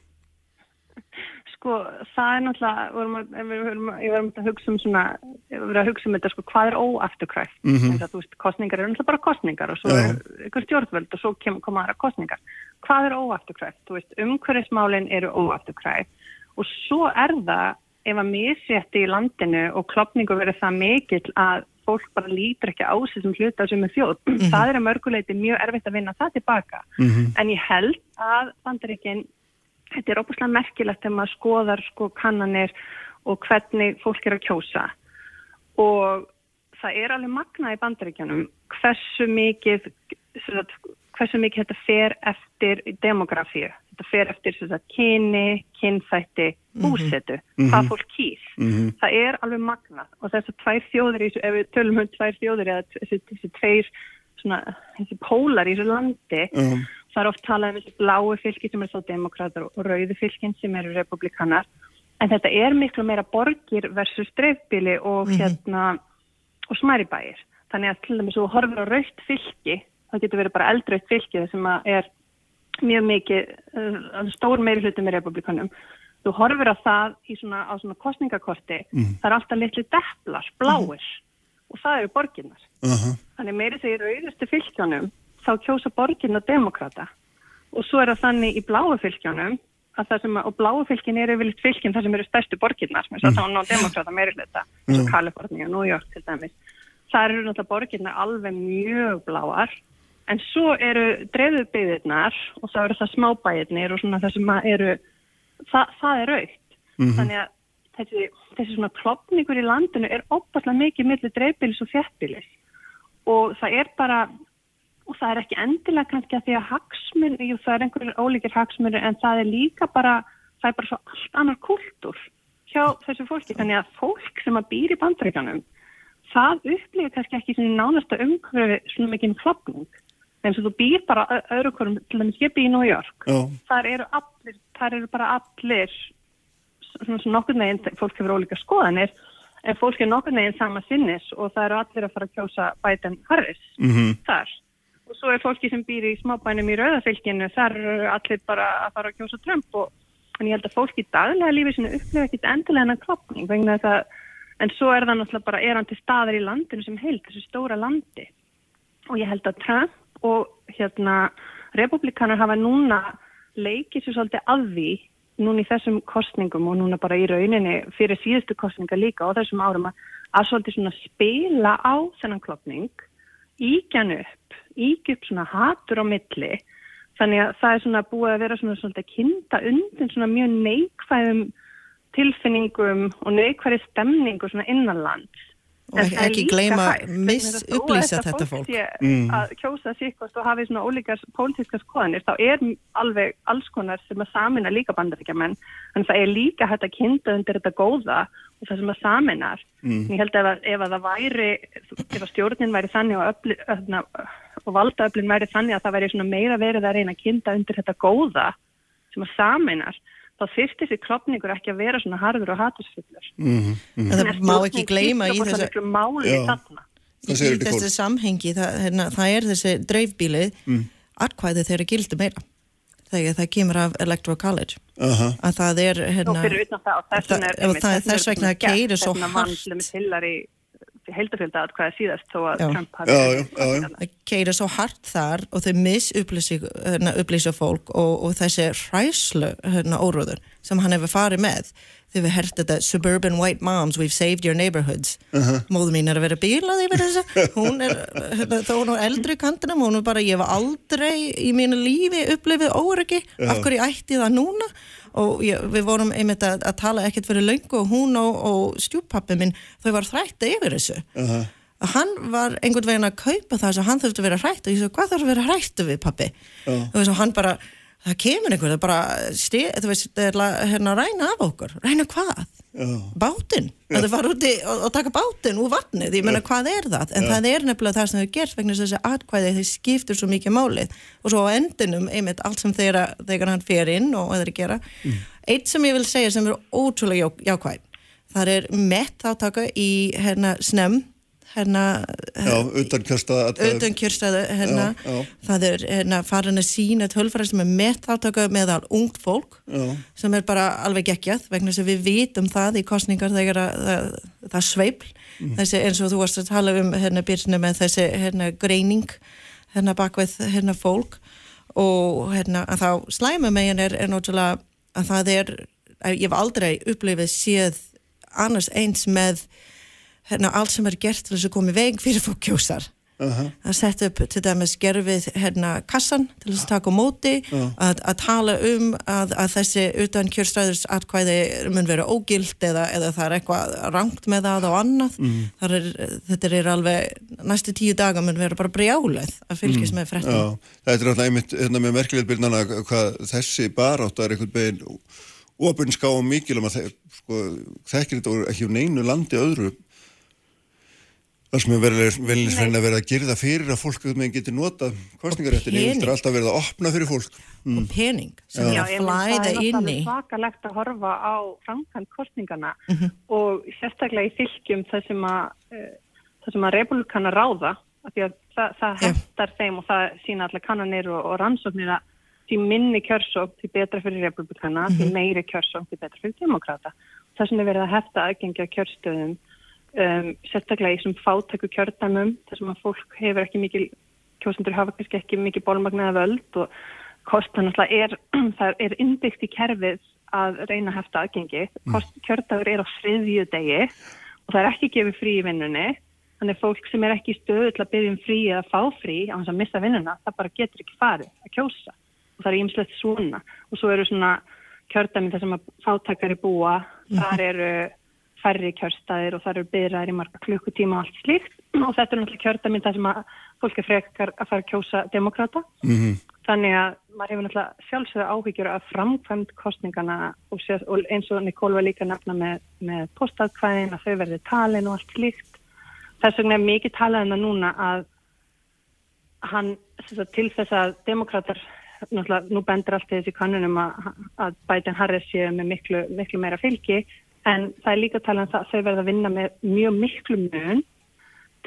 Sko það er náttúrulega, ég var að hugsa um svona, ég var að hugsa um þetta sko, hvað er óafturkræft, mm -hmm. þú veist, kostningar eru náttúrulega bara kostningar og svo er ykkur stjórnvöld og svo koma aðra kostningar. Hvað er óafturkræft? Þú veist, umhverfismálinn eru óafturkræft og svo er það ef að misétti í landinu og klopningur verður það mikill að fólk bara lítur ekki á sem hluta sem er þjóð. Mm -hmm. Það er að mörguleiti mjög erfitt að vinna það tilbaka. Mm -hmm. En ég held að bandaríkinn þetta er óbúslega merkilegt þegar maður skoðar sko kannanir og hvernig fólk er að kjósa og það er alveg magna í bandaríkjanum hversu mikið hversu mikið þetta fer eftir demografíu, þetta fer eftir sagt, kyni, kynþætti mhm. búsetu, mm -hmm. hvað fólk kýr mm -hmm. það er alveg magna og þess að tvær þjóður, ef við tölum um tvær þjóður eða þessi, þessi tveir svona, þessi pólar í þessu landi mm -hmm það er oft talað um þessi bláu fylki sem er svo demokrater og rauðu fylkin sem eru republikanar en þetta er miklu meira borgir versus dreifbili og mm -hmm. hérna og smæri bæir þannig að til dæmis þú horfur á rauðt fylki það getur verið bara eldrauðt fylki sem er mjög mikið uh, stór meiri hluti með republikanum þú horfur á það svona, á svona kostningakorti mm. það er alltaf litli depplar, bláir mm. og það eru borginnar uh -huh. þannig meiri þegar rauðustu fylkjónum þá kjósa borgin og demokrata og svo er það þannig í bláu fylgjónum og bláu fylgin er yfirleitt fylgin þar sem eru stærstu borginnar sem er mm. þá demokrata meiri hluta eins og mm. Kaliforni og New York til dæmis það eru náttúrulega borginnar alveg mjög bláar en svo eru dreifðubiðirnar og þá eru það smábæirnir og svona það sem eru það, það er aukt mm -hmm. þannig að þessi, þessi svona klopningur í landinu er óbærslega mikið millir dreifbilis og fjættbilis og það er bara og það er ekki endilega kannski að því að hagsmun, jú það er einhverjum ólíkir hagsmunir en það er líka bara, það er bara svo allt annar kultur hjá þessu fólki. Þannig að fólk sem að býr í bandreikanum, það upplifir kannski ekki svona nánasta umhverfi svona mikinn klopning. En svo þú býr bara öðru hverjum, til dæmis ég býr í New York, oh. þar eru allir, þar eru bara allir, svona, svona nokkur neginn, fólk hefur ólíka skoðanir, en fólk er nokkur neginn sama sinnis og það eru allir að fara að kjósa Biden Harris mm -hmm. þar og svo er fólki sem býr í smábænum í rauðafylginu, þar eru allir bara að fara að kjósa Trump og en ég held að fólki í daglega lífi sinni upplifa ekkit endilega hennar að, en svo er það náttúrulega bara erandi staðar í landinu sem heilt, þessu stóra landi. Og ég held að Trump og hérna republikanar hafa núna leikið svo svolítið að því núna í þessum kostningum og núna bara í rauninni fyrir síðustu kostninga líka og þessum árum að, svolítið svona spila á þennan kloppning íkjan upp, upp svona hatur á milli. Þannig að það er svona búið að vera svona svona kynnta undir svona mjög neikvæðum tilfinningum og neikvæði stemningu svona innanlands og ekki, ekki gleyma misupplýsa þetta fólk mm. að kjósa síkvast og hafi svona ólíkar pólitíska skoðanir þá er alveg alls konar sem að samina líka bandaríkjaman en það er líka hægt að kynnta undir þetta góða og það sem að saminar mm. ég held að ef að það væri ef að stjórnin væri þannig og, öfli, öfna, og valdaöflin væri þannig að það væri meira verið að reyna að kynnta undir þetta góða sem að saminar þá þyrst þessi klopningur ekki að vera svona harður og hatusfullur. Mm -hmm. mm -hmm. Það má ekki gleyma í þessu máli þarna. Í þessu samhengi, það, hérna, það er þessi dreifbílið mm. atkvæði þeirra gildi meira þegar það kemur af Electoral College uh -huh. að það er hérna, það er þess vegna að keiri svo hart hvað er síðast þó að já. Trump hafi keira svo hart þar og þau misupplýsa hérna, fólk og, og þessi hræslu hérna, óröður sem hann hefur farið með. Þegar við hertum þetta Suburban White Moms, We've Saved Your Neighborhoods. Uh -huh. móðu mín er að vera bílað yfir þess að hún er, hérna, þó hún er eldri kantinum, hún er bara, ég hef aldrei í mínu lífi upplifið óryggi uh. af hverju ætti það núna og ég, við vorum einmitt að, að tala ekkert fyrir laungu og hún og, og stjúppappi minn, þau var þrætti yfir þessu. Uh -huh. hann var einhvern veginn að kaupa það svo hann þurfti að vera hrætt og ég svo, hvað þarf að vera hrættu við pappi og hann bara það kemur einhver, það er bara stið, þú veist, það er hérna að ræna af okkur. Ræna hvað? Já. Bátinn. Að það fara úti og, og taka bátinn úr vatnið, ég menna hvað er það? En Já. það er nefnilega það sem þau gerst vegna þessi atkvæði þeir skiptur svo mikið málið. Og svo á endinum, einmitt, allt sem þeirra þegar hann fer inn og þeir gera. Mm. eitt sem ég vil segja sem er ótrúlega jákvæð, það er mett átaka í hérna snem hérna utan kjörstaðu hérna, það er hérna farin að sína tölfræð sem er meðtáttaka meðal ungt fólk já. sem er bara alveg geggjað vegna sem við vitum það í kostningar þegar það, það sveipl mm. þessi eins og þú varst að tala um hérna byrjina með þessi hérna greining hérna bakveð hérna fólk. Og hérna að þá slæma megin er, er náttúrulega að það er, ég hef aldrei upplifið séð annars eins með hérna, allt sem er gert til þess að komi veg fyrir fólk kjósar uh -huh. að setja upp til dæmis gerfið hérna kassan til þess að taka móti uh -huh. að, að tala um að, að þessi utan kjörstræðurs atkvæði mun vera ógild eða, eða það er eitthvað rangt með það og annað uh mhm. -huh. er, þetta er alveg næstu tíu daga mun vera bara brjáleð að fylgjast mhm. með frettum Þetta er alltaf einmitt hérna, með merkilegbilnana hvað þessi barátt er einhvern veginn ofinská og mikil um að sko, þekkir þetta ekki um neinu landi öðru Það sem er velins að vera að gerða fyrir að fólk getur nota kostningaréttin það er alltaf verið að opna fyrir fólk mm. og pening sem er að flæða inn í Það er svakalegt að horfa á framkvæmt kostningana mm -hmm. og sérstaklega í fylgjum það sem að það sem að republikana ráða að að það, það heftar þeim og það sína allar kannanir og, og rannsóknir að því minni kjörsók því betra fyrir republikana, mm -hmm. því meiri kjörsók því betra fyrir demokrata. Það sem er verið að hefta aðgengja kjörstöðum um, sérstaklega í svona fátæku kjördæmum þar sem að fólk hefur ekki mikil kjósendur hafa kannski ekki mikil bólmagnaða völd og kostan alltaf er það er innbyggt í kerfið að reyna að hefta aðgengi mm. Kost, kjördagur er á sriðju degi og það er ekki gefið frí í vinnunni þannig fólk sem er ekki stöðu til að byrja um frí eða fá frí á hans að missa vinnuna það bara getur ekki farið að kjósa og það er ímslegt svona og svo eru svona kjördæmi þar sem að fátakari búa, mm. þar eru færri kjörstaðir og það eru byrjar í marga klukkutíma og allt slíkt. Og þetta er náttúrulega kjördaminn þar sem að fólk er frekar að fara að kjósa demokrata mm -hmm. þannig að maður hefur náttúrulega sjálfsögða áhyggjur af framkvæmt kostningana og, og eins og Nikól var líka nefna með, með postaðkvæðin að þau verði talin og allt slíkt. Þess vegna er mikið talað um það núna að hann til þess að demokrater náttúrulega nú bendur allt þessi kannunum að, að Biden Harris séu með miklu, miklu meira fylgi en það er líka talað um það að þau verða að vinna með mjög miklu mun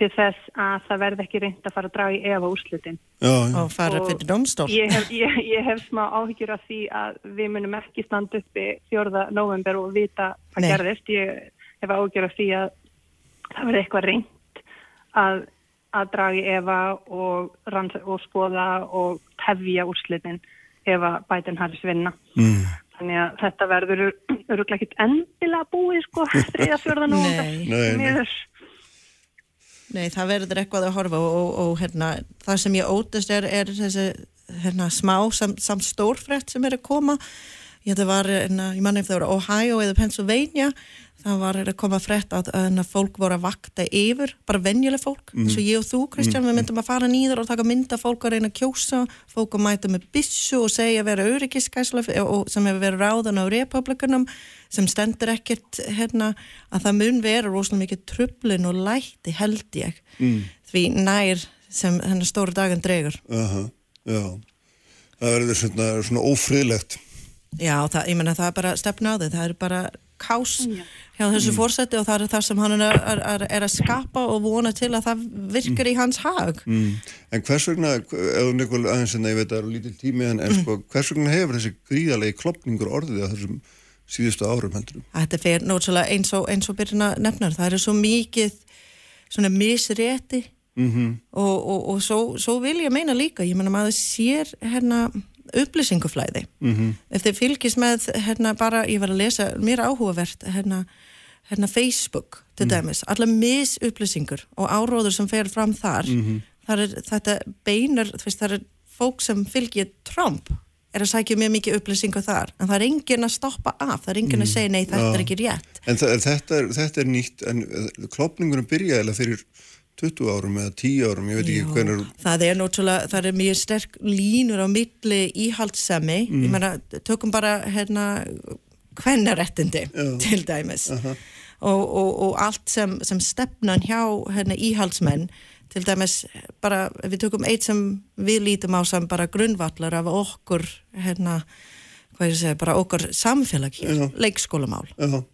til þess að það verði ekki reynd að fara að draga í efa úrslutin og fara fyrir domstól ég hef, ég, ég hef smá áhyggjur af því að við munum ekki standa uppi fjörða november og vita hvað Nei. gerðist. Ég hef áhyggjur af því að það verði eitthvað reynd að, að draga í efa og, og skoða og tefja úrslutin ef að Biden harfis vinna. Mm. Þannig að þetta verður öruglega ekkit endilega búið sko, þriða fjörðan og meður. Nei, það verður eitthvað að horfa og, og, og hérna, það sem ég ótast er, er þessi hérna, smá sam, samt stórfrætt sem er að koma. Ég, var, hérna, ég manni ef það voru Ohio eða Pennsylvania það var að koma frétt að, að fólk voru að vakta yfir, bara venjuleg fólk mm. eins og ég og þú Kristján, mm. við myndum að fara nýður og taka mynda fólk að reyna að kjósa fólk að mæta með bissu og segja að vera öryggiskæsla sem hefur verið ráðan á republikunum sem stendur ekkert hérna að það mun vera rosalega mikið trublin og læti held ég mm. því nær sem hennar stóru dagan dregur uh -huh. Já, það verður svona, svona ófriðlegt Já, það, ég menna það er bara stefna á þau, það er bara kás hjá þessu mm. fórseti og það er það sem hann er, er, er að skapa og vona til að það virkar í hans hag mm. En hvers vegna, eða Nikol aðeins en ég veit að það eru lítið tími en, en sko, hvers vegna hefur þessi gríðalegi klopningur orðið að þessum síðustu árum heldur Þetta fer náttúrulega eins og, eins og byrjina nefnar, það er svo mikið svona misrétti mm -hmm. og, og, og svo, svo vil ég meina líka, ég menna maður sér hérna upplýsinguflæði mm -hmm. ef þið fylgis með hérna bara, ég var að lesa mér áhugavert hérna, hérna Facebook til mm -hmm. dæmis, alla misupplýsingur og áróður sem fer fram þar mhm. þar er þetta beinar það er fólk sem fylgir Trump er að sækja mjög mikið upplýsingu þar en það er engin að stoppa af, það er engin að mhm. segja nei þetta ja. er ekki rétt En þetta er, þetta er nýtt, en eh, klopningunum byrja eða fyrir 20 árum eða 10 árum, ég veit ekki Já, hvernig það er náttúrulega, það er mjög sterk línur á milli íhaldsemi mm. ég meina, tökum bara hérna kvennarettindi til dæmis uh -huh. og, og, og allt sem, sem stefnan hjá hérna, íhaldsmenn til dæmis bara, við tökum eitt sem við lítum á sem bara grunnvallar af okkur hérna, hvað ég segja, bara okkur samfélag hér, -huh. leikskólamál -huh.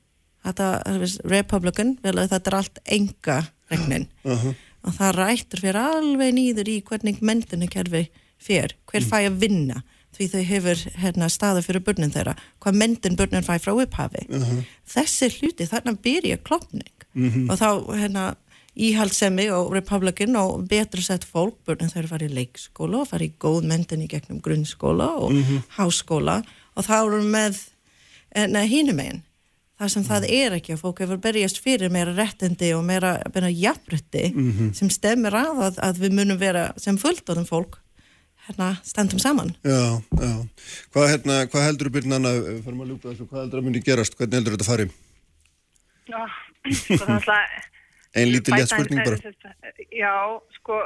þetta, Republican, vel að þetta er allt enga regnin uh -huh. og það rættur fyrir alveg nýður í hvernig mendinakerfi fyrir, hver mm. fæ að vinna því þau hefur hérna, staða fyrir börnin þeirra, hvað mendin börnin fæ frá upphafi uh -huh. þessi hluti þarna byrja klopning uh -huh. og þá hérna íhaldsemi og republikan og betra sett fólk, börnin þau eru farið í leikskóla og farið í góð mendin í gegnum grunnskóla og -huh. háskóla og þá eru með hínum einn þar sem það er ekki að fólk hefur berjast fyrir meira réttindi og meira, meira jafnrétti mm -hmm. sem stemir að, að að við munum vera sem fulltóðum fólk hérna standum saman Já, já. Hvað, hérna, hvað heldur þú byrjun Anna, fyrir maður að ljúpa þessu, hvað heldur það myndi gerast, hvernig heldur þetta farið? Já, sko það er alltaf Einn lítið létt spurning bara Já, sko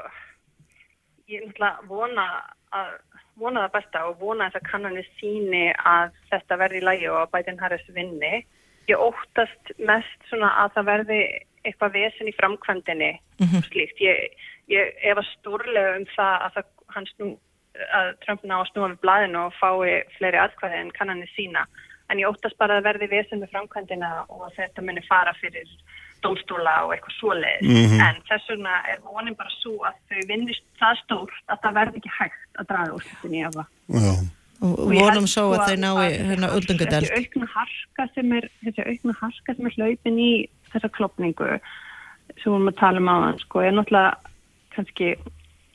ég er alltaf vona að vona það besta og vona þess að kannanir síni að þetta verði í lægi og að bætinn Harris vinni ég óttast mest svona að það verði eitthvað vesen í framkvæmdini mm -hmm. slíkt. Ég, ég ef að stórlega um það að, það, snú, að Trump ná að snúa við blæðinu og fái fleiri aðkvæði en kannanir sína. En ég óttast bara að verði vesen með framkvæmdina og að þetta muni fara fyrir domstóla og eitthvað svoleiðis. Mm -hmm. En þess vegna er vonin bara svo að þau vinnist það stórt að það verði ekki hægt að draga úr þetta nýjafa. Já og, vonum svo að þeir nái hérna öldungadelt þessi aukna harka sem er þessi aukna harka sem er hlaupin í þessa klopningu sem við erum að tala um á hann sko er náttúrulega kannski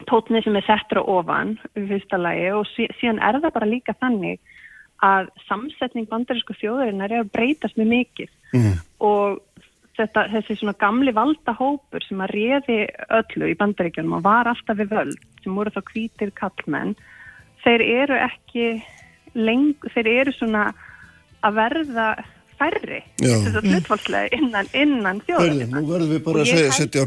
tótni sem er settur á ofan við fyrsta lagi og síðan er það bara líka þannig að samsetning bandarísku þjóðurinnar er að breytast með mikið mm. og þetta, þessi svona gamli valdahópur sem að réði öllu í bandaríkjunum og var alltaf við völd sem voru þá kvítir kallmenn þeir eru ekki leng, þeir eru svona að verða færri að hlutfólkslega innan, innan þjóðum Nú verðum við bara að setja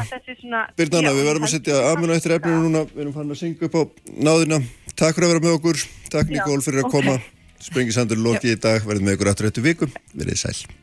Byrnana, við verðum að setja aðmjöna eftir efninu núna, við erum fann að syngja upp á náðina. Takk fyrir að vera með okkur. Takk Nikól fyrir að okay. koma. Sprengisandur loki í dag, verðum með ykkur aftur eftir vikum Verðið sæl